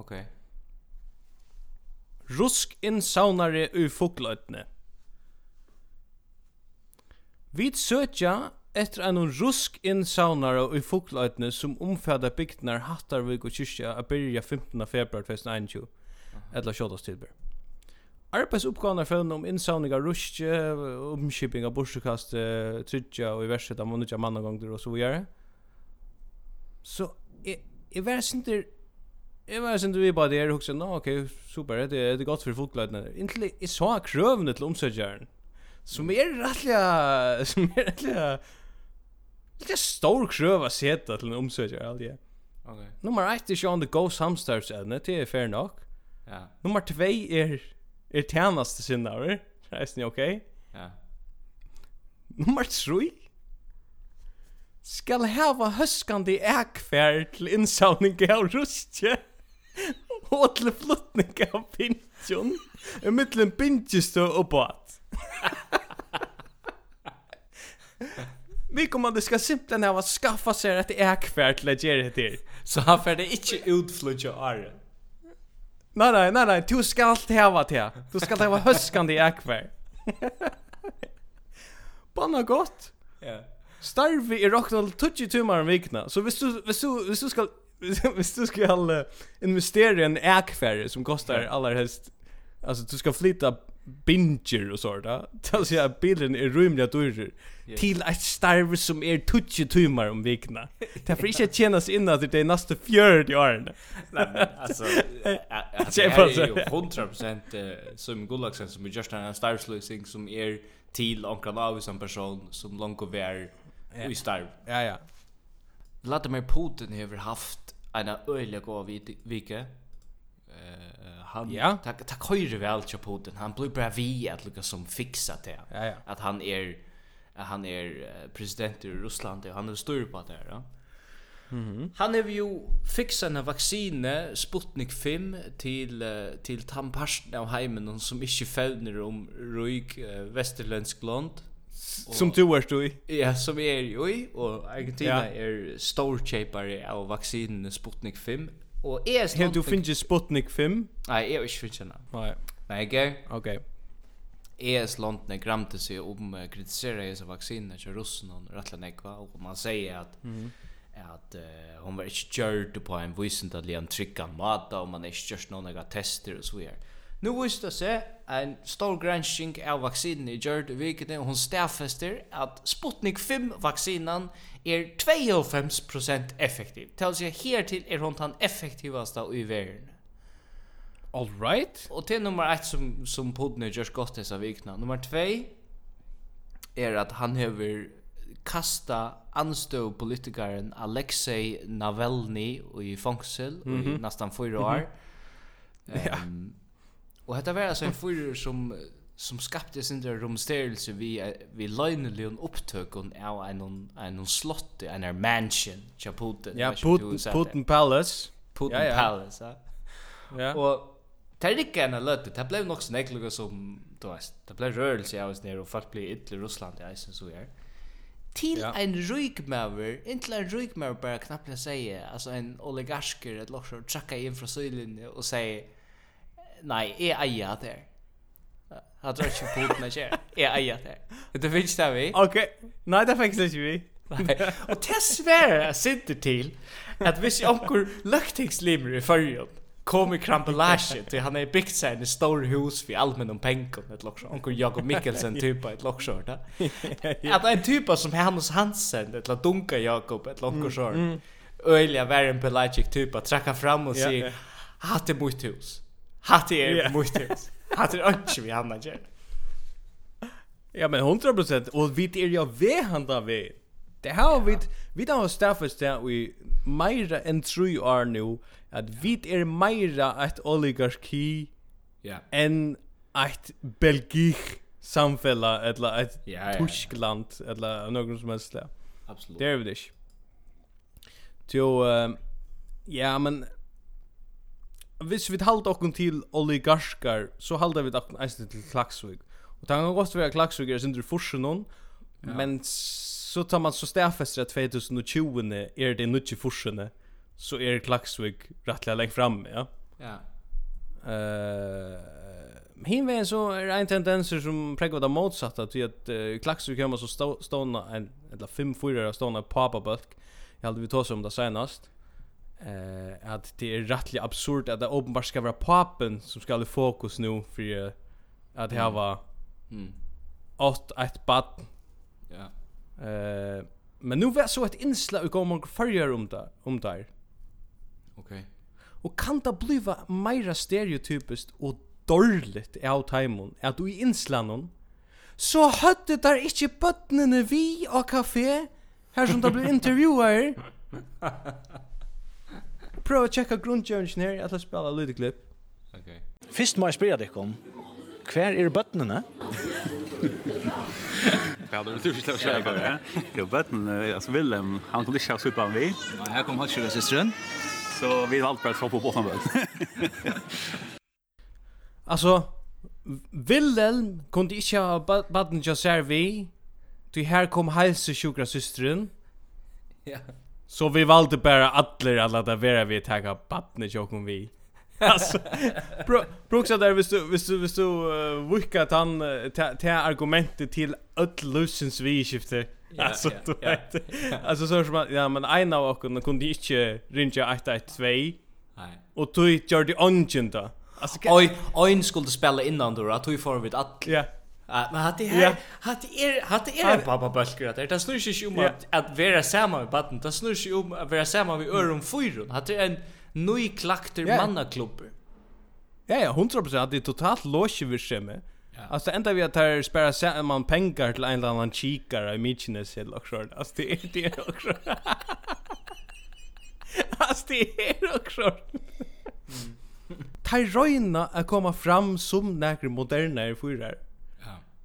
Okej. Okay. Rusk innsaunare u fugløytne. Vi søtja etter en rusk innsaunare u fugløytne som omfæda bygdnar Hattarvik og Kyrkja a byrja 15. februar 2021. Eller sjådast tilbyr. Arbeidsopgavene for om innsavning av ruske, omskipping av borsekast, trydja og i verset av mannutja mannagongter og så videre. Så jeg, jeg var sinter Jeg var sen du vi bara där och sen, ok, super, det er det godt for fotbollen. Inntil jeg så krøvene til omsorgaren. Som er rettelig, som er rettelig, litt stor krøv å sätta til en omsorgare aldri. Okej. Nummer 1 är Sean the Ghost Hamsters det er fair nok. Ja. Nummer 2 är är tjänaste syndare. Är ni okej? Ja. Nummer 3 skal hava høskandi ekfær til innsavning av rustje. Och till flottning av pinjon. I mitten pinjestö och båt. Vi kommer att det ska simpelthen ha skaffa sig ett äkvärd till att göra det till. Så han färde inte utflutja Are. Nej, nej, nej, nej. Du ska alltid ha det. Du ska alltid ha höskande äkvärd. Banna gott. Ja. Starvi i rocknall 20 timmar om vikna. Så hvis du, hvis du, hvis du skal [laughs] hvis du ska investera i en ägfärre som kostar allra helst alltså du ska flytta binger och sånt där. Tal så att bilen är rymliga du till ett starv som är tutje timmar om veckorna. [laughs] Därför inte att tjänas in att det är nästa fjärd i åren. Nej men alltså [laughs] det är ju 100% som gullaksen som är just en starvslösning som är till omkring av som person som långt och vär i starv. Ja ja. Vladimir Putin har haft en öjlig av vike. Uh, han ja. tack tack höjer vi allt Putin. Han blir bara vi att lycka som fixa det. Ja, ja. Att han är att han är president i Ryssland och han är stor på det Ja? Mm. Han har ju fixat en vaccin Sputnik 5 till till tamparsten av heimen som inte fällner om ruig uh, västerländsk land Som du er du i? Ja, som jeg er i, og Argentina ja. er storkjøpere av vaksinen Sputnik 5. Og jeg er snart... Helt du finner Sputnik 5? Nei, jeg har ikke finner henne. Nei. Nei, ikke? Ok. ES landene gramte seg om uh, kritisera disse vaksinene til russen og rettelig nekva, og man sier at mm -hmm at uh, hon var ikke gjørt på en visendelig en tryggan mat og man er ikke gjørt noen tester og så videre. Nu visste det seg en stor granskning av vaksinen i Gjørd i vikene, og hun stafester at Sputnik 5-vaksinen er 52% effektiv. Til å si hertil er hun den effektivaste i verden. All right. Og til nummer 1 som, som Putin har gjort godt disse vikene. Nummer 2 er at han har kasta anstå politikaren Alexei Navalny i fangsel mm -hmm. i nästan fyra år. Mm -hmm. [laughs] um, Och detta var alltså en fyrer som som skapte sin där rumstörelse vi vi löjneligen upptökon av en en slott en en mansion ja Putin ja Putin Putin Palace Putin ja, ja. Palace ja, ja. och Det rikka enn løttet, det blei nok sånn eklega som, du veist, det blei rørelse av oss nere, og folk blei i Russland, ja, jeg synes så er. Til ja. en rykmaver, inntil en rykmaver bare knapplega sier, altså en oligarsker, et loksar, trakka inn fra søylinje og sier, Nei, jeg eier det her. Jeg tror ikke på er kjær. Jeg eier det her. Det finnes det vi. Ok. Nei, det finnes ikke vi. Nei. Og det svære jeg sitter til at hvis jeg omgår løktingslimer i førjen, kom i krampelasje til han er byggt seg en stor hus for allmenn om penken et loksjå, onker Jakob Mikkelsen typa et loksjå da. At en typa som Hannes Hansen, et la dunka Jakob et loksjå sjår, øyla vær en pelagic typa, trakka fram og si, hatt det mot hus. Hatt er är mycket hus. Hatt er ikke vi hamnar där. Ja, men 100% och vi är ju vi handlar vi. Det har vi vi har staffas det i Meira and True år nu att vi är Meira ett oligarki. Ja. En ett belgisk samfella eller ett ja, ja. Tyskland eller något som helst. Absolut. Det är vi det. Jo, ja, men hvis vi halda okkur til oligarkar, så halda vi okkur eisen til Klaksvik. Og det kan godt være Klaksvik er sindri forsen hon, ja. men så tar man så stafester at 2020 er det nutje forsene, så er Klaksvik rettelig lengt fram, ja. Ja. Uh, hin vegin så er ein tendenser som preggar det motsatta til at uh, Klaksvik kommer så ståna en, eller fem fyrer ståna papabölk. Jeg hadde vi tås om det senast eh att det är rättligt absurt att det uppenbart ska vara papen som ska ha fokus nu för att det var mm. åt ett bad. Ja. Eh men nu var så ett inslag och kommer förra om det om där. Okej. og Och kan det bliva mera stereotypiskt och dårligt i av timon at du i inslanon så hade där inte bötnene vi och kafé her som det blir [laughs] intervjuer prøv å tjekka grunngjøringen her, jeg tar spela klipp. Ok. Fyrst må jeg spørre deg om, hver er bøttene? Ja, det tror ikke jeg var det. Jo, bøttene, altså Willem, han kunne ikke ha suttet han vi. Her kom hans kjøres søsteren. Så vi valgte bare å få på båten bøtt. Altså, Willem kunde ikke ha baden til å serve i, til her kom helse sjukra systeren. Ja. Så vi valde bara alla alla där vera vi tagga barnet jokum vi. Alltså bro där visst du visst du visst du uh, vuckat han uh, till argumentet till öll lusens vi skifte. Ja, alltså ja, ja, ja. alltså så som ja men en av oss kunde inte ringa 112. Nej. Och tog Jordi Ongen då. Alltså oj oj skulle spela innan då att vi får vid att. Ja men hade här hade er hade er pappa bölker att det snurrar sig om att att vara samma med batten det snurrar sig om att vara samma med öron fyrron hade en ny klakter mannaklubb ja ja 100% det är totalt losch vi skämmer Alltså ända vi att här spara sig man pengar till en eller annan kikare i Michines eller också. Alltså det är det också. [laughs] Alltså det är också. Tar röjna att komma fram som näkre moderna fyrar.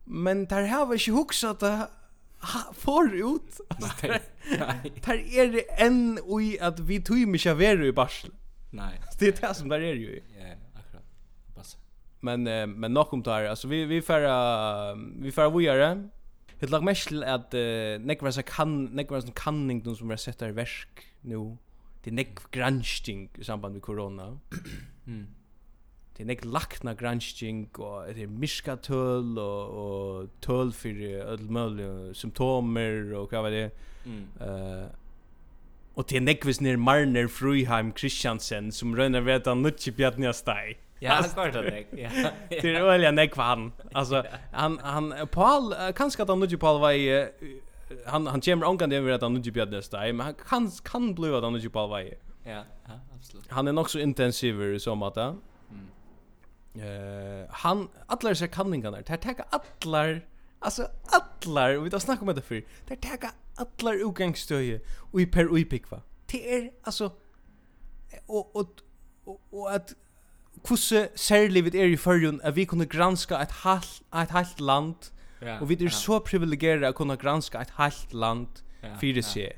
Men där har vi ju huxat det förut. Nej. Där är det en oj att vi tog ju mycket värre i barsel. Nej. Det är det som där är ju. Ja, akkurat. Pass. Men men nog om där alltså vi vi färra vi färra vi gör Det lag mest att nekvasa kan nekvasa kanning de som har sett där verk nu. Det nekv granskning i samband med corona. Mm det är nek lakna granskning och det är miska tull och, och töl för öll möjliga symptomer och vad var det mm. uh, och det är nek ner Marner Fruheim Christiansen som rönnar vet han nutchi bjadnia stai Ja, han kvar det. Ja. [laughs] Det är väl jag för han. Alltså han han Paul kanske att han nutchi Paul var i han han kommer ankan det över att han nutchi bjadnia stai men han kan kan blöda han nutchi Paul var i. Ja, ja, absolut. Han är nog så intensiv i så matta. Eh han alla dessa kanningarna där tar allar alltså allar och vi tar snacka om det för där tar allar utgångsstöje och i per uipik. Det är alltså och och och att kusse särlivet är i förrun att vi kunde granska ett halt ett halt land och vi är så privilegierade att kunna granska ett halt land för det sig.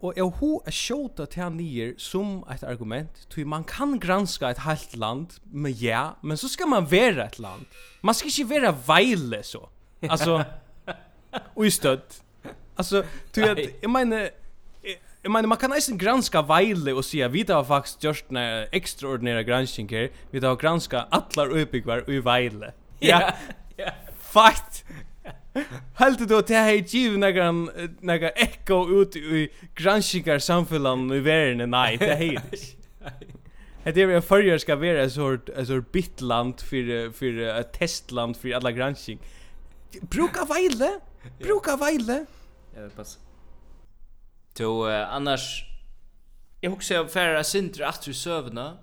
Og jeg ho er sjåta til han nyer som et argument, tog man kan granska et halvt land med ja, men så skal man være et land. Man skal ikke være veile så. Altså, [laughs] og i støtt. Altså, tog at, jeg mener, jag menar man kan nästan granska Vejle och säga vi har faktiskt gjort en extraordinära granskning. Vi har granska alla uppbyggvar i Vejle. [laughs] Ja. Ja. Fakt. Helt du att det här giv några några echo ut i granskningar samfällan i världen nej det [laughs] här Det är väl förr ska vara en sort en sort bitland för för ett testland för alla granskning. Bruka veile. [laughs] Bruka veile. Ja, det passar. Så annars jag husar jag färra sinter att du sövna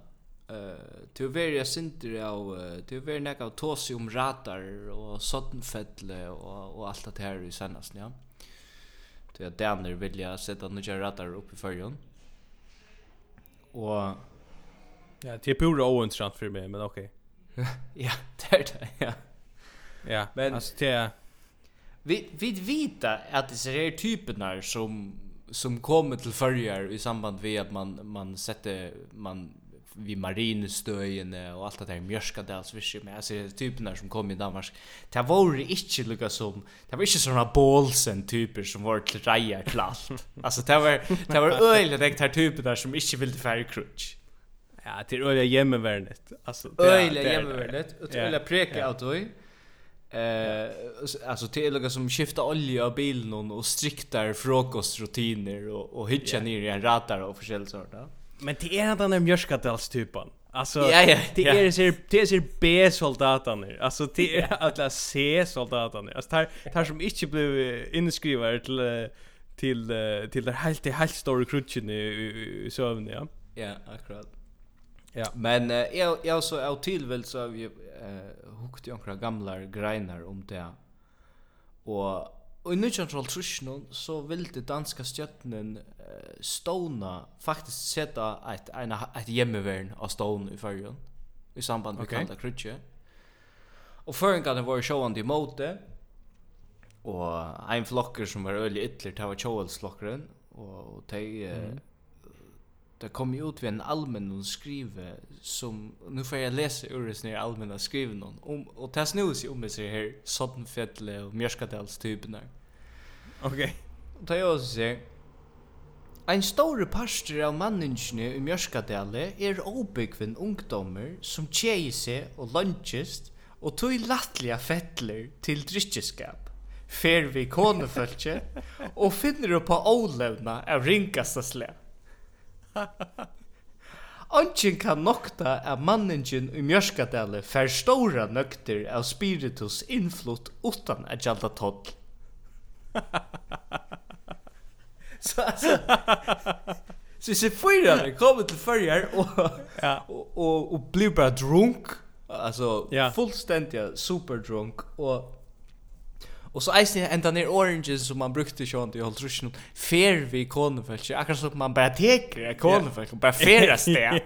Uh, till varje være av, uh, til å være av tåsi om radar og sottenfettle og, og alt det här i senast ja. Til at daner vilja sette noen radar upp i förjon. Og... Ja, det är pura ointressant för meg, men ok. [laughs] ja, det är det, ja. Ja, men alltså det. Vi, vi vet at disse her typerna som, som kommer til förjar i samband med at man, man sätter, man vi marinestøyene og alt [laughs] det der Mjørskadalsvisje med altså typen der som kom i Danmark det var ikke lukka som det var ikke sånne Bålsen typer som var til reia til alt altså det var det var øyelig det her typen der som ikke ville færre krutsk ja det er øyelig hjemmeværnet altså øyelig hjemmevernet og det øyelig preke av tøy Eh alltså till några som skiftar olja av bilen och striktar frukostrutiner och och hitchar ner i en radar och försäljsort. Ja. Men det är den där mjörskadalstypen. Alltså ja, ja, det är ser det ser B soldaterna. Alltså det är alla C soldaterna. Alltså tar tar som inte blev inskrivna till till till det helt det helt stora krutchen i sövn ja. Ja, akkurat. Ja. Men uh, jag jag så av tillväl så har vi eh uh, hukt några gamla greiner om det. Och Og i 1912 så ville danska stjärnen uh, stona faktiskt sätta ett en ett hjemmevern av stone i fyrjun, i samband med okay. kanta krutje. Og føringarna var showande i mode och en flocker som var øylig ytler, det var tjåelsflokkeren, och, och de, mm det kom ju ut vid en allmän skrive som nu får jag läsa ur det snär allmänna skriven någon om och det snus sig om det ser här sådant fettle och mjörskadels typen Okej. Okay. Och det jag ser Ein stóru pastor av manninginu i Mjørskadali er óbyggvin ungdommer som tjeji seg og lunchist og tog lattliga fettler til drykkjeskap. Fer vi konefølge og finnur upp á ólevna av ringasta. [laughs] Ongen kan nokta av manningen i Mjørskadale fer stora nøkter av spiritus innflutt utan at gjalda toll. [laughs] så altså, så hvis jeg fyrer kommer til fyrjar og, ja. og, og, og blir bara drunk, altså ja. fullstendig superdrunk, og Och så eisen ända ner oranges som man brukte sjön till håll truschen fer vi konfekt. Akkurat som man bara teker konfekt och bara fära stä.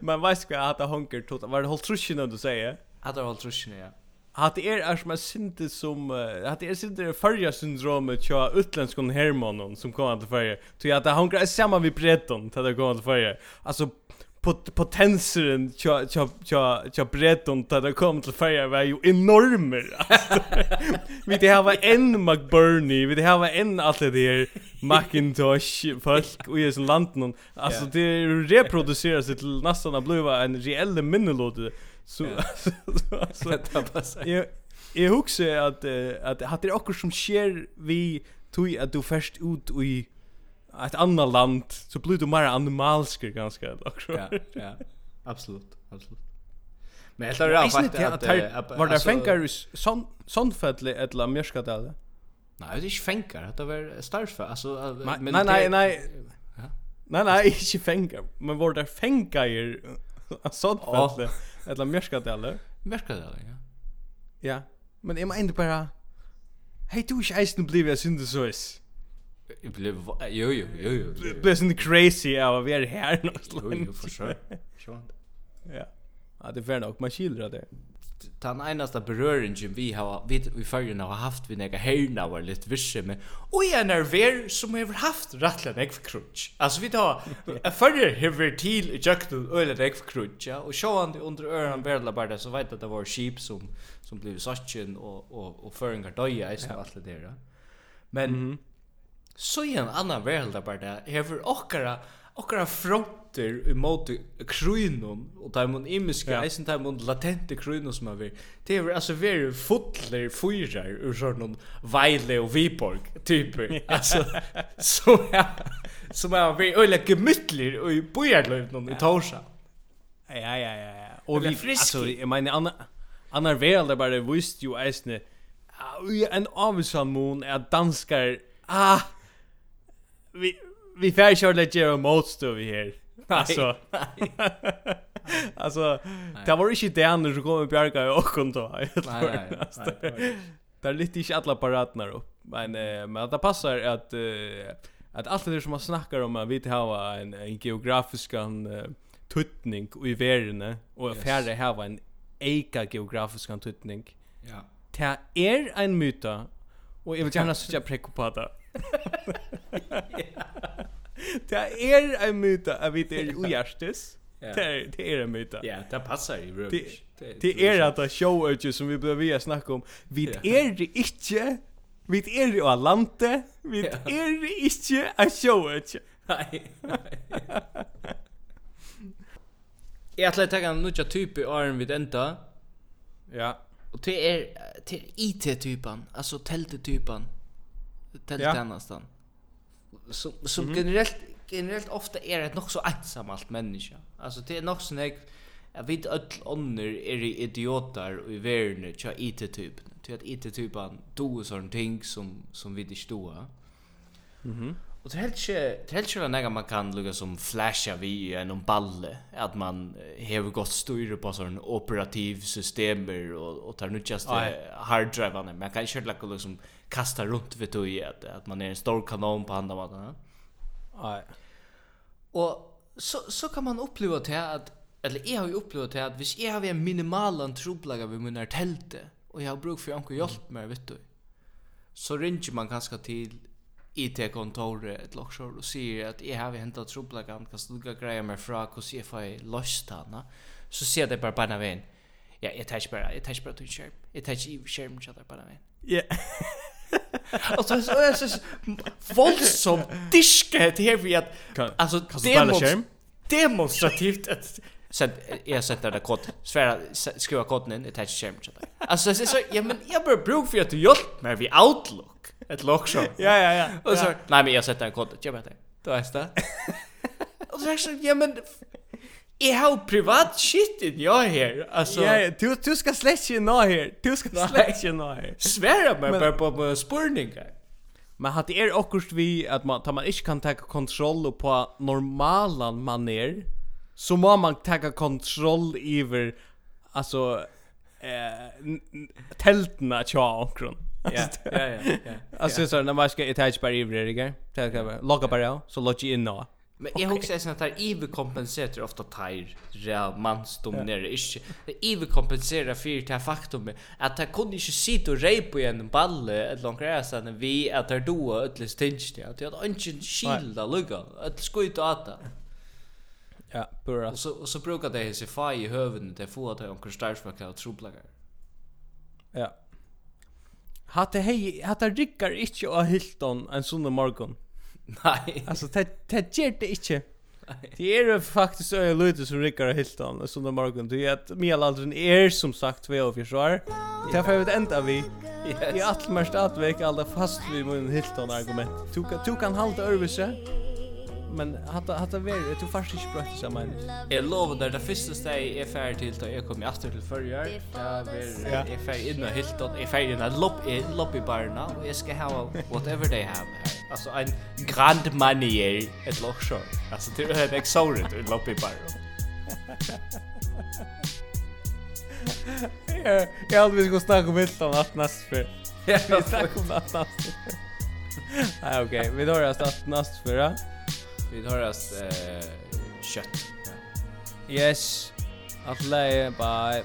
Men vad ska jag ha hunker tot? Var det håll truschen du säger? Att det håll truschen ja. Att det är som man synte som att det är synte förra syndromet tja utländskon hermanon som kommer till förra. Så att det hunkar samma vi bretton till det kommer till förra. Alltså pot potensen tja tja tja tja breton ta det kom till färja var ju enormer [laughs] vi det här var en McBurney vi det här var en allt det där Macintosh folk och i sån landen alltså det reproduceras till nästan att bli en reell minnelåt. Så [laughs] så jag jag huxar att att hade det också som sker vi tog att du först ut i ett annat land så blir du mer animalsk ganska också. Ja, ja. Absolut, absolut. Men helt är jag faktiskt att var det fänkar sån sån fälle eller mjörskadal. Nej, det är fänkar. Det var starfa alltså men Nej, nej, nej. Nej, nej, [laughs] inte fänkar. Men var det fänkar ju sån fälle eller mjörskadal. Mjörskadal, ja. Ja, men jag menar bara Hej, du är ju eisen blivit jag synd så is. Jag blev jo jo jo jo. Det blev sån crazy av vi är här någonstans. Jo jo för sure. Skönt. Ja. Ja, det är nog man skildrar det. Den enaste beröringen vi har vi vi förrän har haft vi några hörna var lite visse med och jag nerver som har haft rattla ek för crutch. Alltså vi tar en förr hever till jukt och öl för crutch ja och så han under öron värdla bara så vet att det var sheep som som blev sachen och och och förringar döja i så allt det där. Men mm -hmm så i en annan världabarda hever okkara okkara fronter emot krynon och där man imiska ja. eisen där man latente krynon som över det är alltså very fotler fyrar ur sån vejle och viborg typ alltså så ja som är vi öle gemütlig och i bojarlöv någon i torsa ja ja ja ja. Och vi alltså jag menar annan annan världabarda visst ju Ja, en avsanmon är danskar ah! vi vi fär kör lite Jero Motes vi här. Alltså. [laughs] alltså [laughs] det var inte det andra som kom i Bjarka i kom då. Nej nej. Där lite inte alla paraterna då. Men men det passar att att allt det som man snackar om vi vill en en geografisk en tutning i världen och färre var en eka geografisk tutning. Ja. Det är en myta och jag vill gärna söka prekopata. [laughs] Det er en myta at vi er ugjærstis. Det är det er en myta. Ja, det passar i rövs. Det er at det show som vi behöver via snakka om. Vi er det ikke, vi er det av landet, vi er det ikke av show Nei, nei. Jeg ætla å tenke en nødja type åren vid enda. Ja. Og det er, det er IT-typen, altså teltetypen tältjänsten. Ja. Som, som mm generellt generellt ofta är det nog så ensamt människa. Alltså det är nog sån jag jag vet att onner är idioter i världen tja IT typ. Till att IT typen då sån ting som som vi inte står. Mhm. Och det är helt inte, det är helt inte när man kan lugga som flasha vi en om balle att man har gått styr på sån operativ systemer och och tar nu just hard drive man kan inte lukka liksom, kastar runt vid tog att, att man är en stor kanon på andra maten. Nej. Och så, så kan man uppleva till att eller jag har ju upplevt att hvis jag har en minimal antroplaga vid mina tälte och jag har bruk för anka hjälp med vet du. Så ringer man kanske till IT-kontoret ett lockshore och säger att jag har hämtat troplaga kan stugga grejer med fra hur jag för löst henne. Så ser det bara bara vägen. Ja, jag tar bara, jag tar bara till skärm. Jag tar i skärm så där bara vägen. Ja alltså så är så våldsamt disket här vi att alltså demos demonstrativt att sen jag sätter det kort svära skriva koden in i touch skärm så där. Alltså så så ja men jag bara bruk för att hjälp mig vi outlook ett lock så. Ja ja ja. Och så nej men jag sätter en kort jag vet det. Då är det. Och så ja men Jag har privat shit in jag här. Alltså Ja, du du ska släcka nå här. Du ska släcka nå här. Svära mig på på, på spurningar. Men hade er också vi att man tar man inte kan ta kontroll på normala maner så må man ta kontroll över alltså eh tältna tja omkring. Ja, ja, ja. Alltså så när man ska ett hatchbar i det, Ta kan vara logga bara så logga in då. Men jag okay. också att det här Eve kompenserar ofta tar real mansdominerade yeah. Det Eve kompenserar för det här faktum att han kunde inte sitta och repa i en balle ett långt resa när vi att det då ödla stinch det. Att det hade inte skilda lugga. Att skjuta och att. Ja, bra. Och så, och så brukar det sig fai i hövden det få att han kan starka och trubblagar. Ja. Hatte hej, hatte Rickard inte av Hilton en sån morgon. Nej. [laughs] Alltså det det ger det inte. Det är ju faktiskt öh Lutus som Rickard Hilton och såna morgon det är att Mia Laldren är som sagt två av år. Det får vi ända vi. I allt mest att vecka alla fast vid min Hilton argument. Du kan du kan hålla över sig men hatta hatta ver du fast ikkje brøtt saman. Eg lovar der det fyrste steg er fer til då eg kom i aftur til førjar. Ta ver eg fer inn og helt og eg fer inn og lopp i lopp i barna og eg skal hava whatever they have. Altså ein grand manier et lokshor. Altså det er eg sauret i lopp i barna. Ja, jag hade vi skulle snacka om Hilton annat nästa för. Ja, vi snackar om annat nästa. Nej, okej. Vi drar alltså nästa för. Vi tar oss eh, kött. Yes. Atle, bye.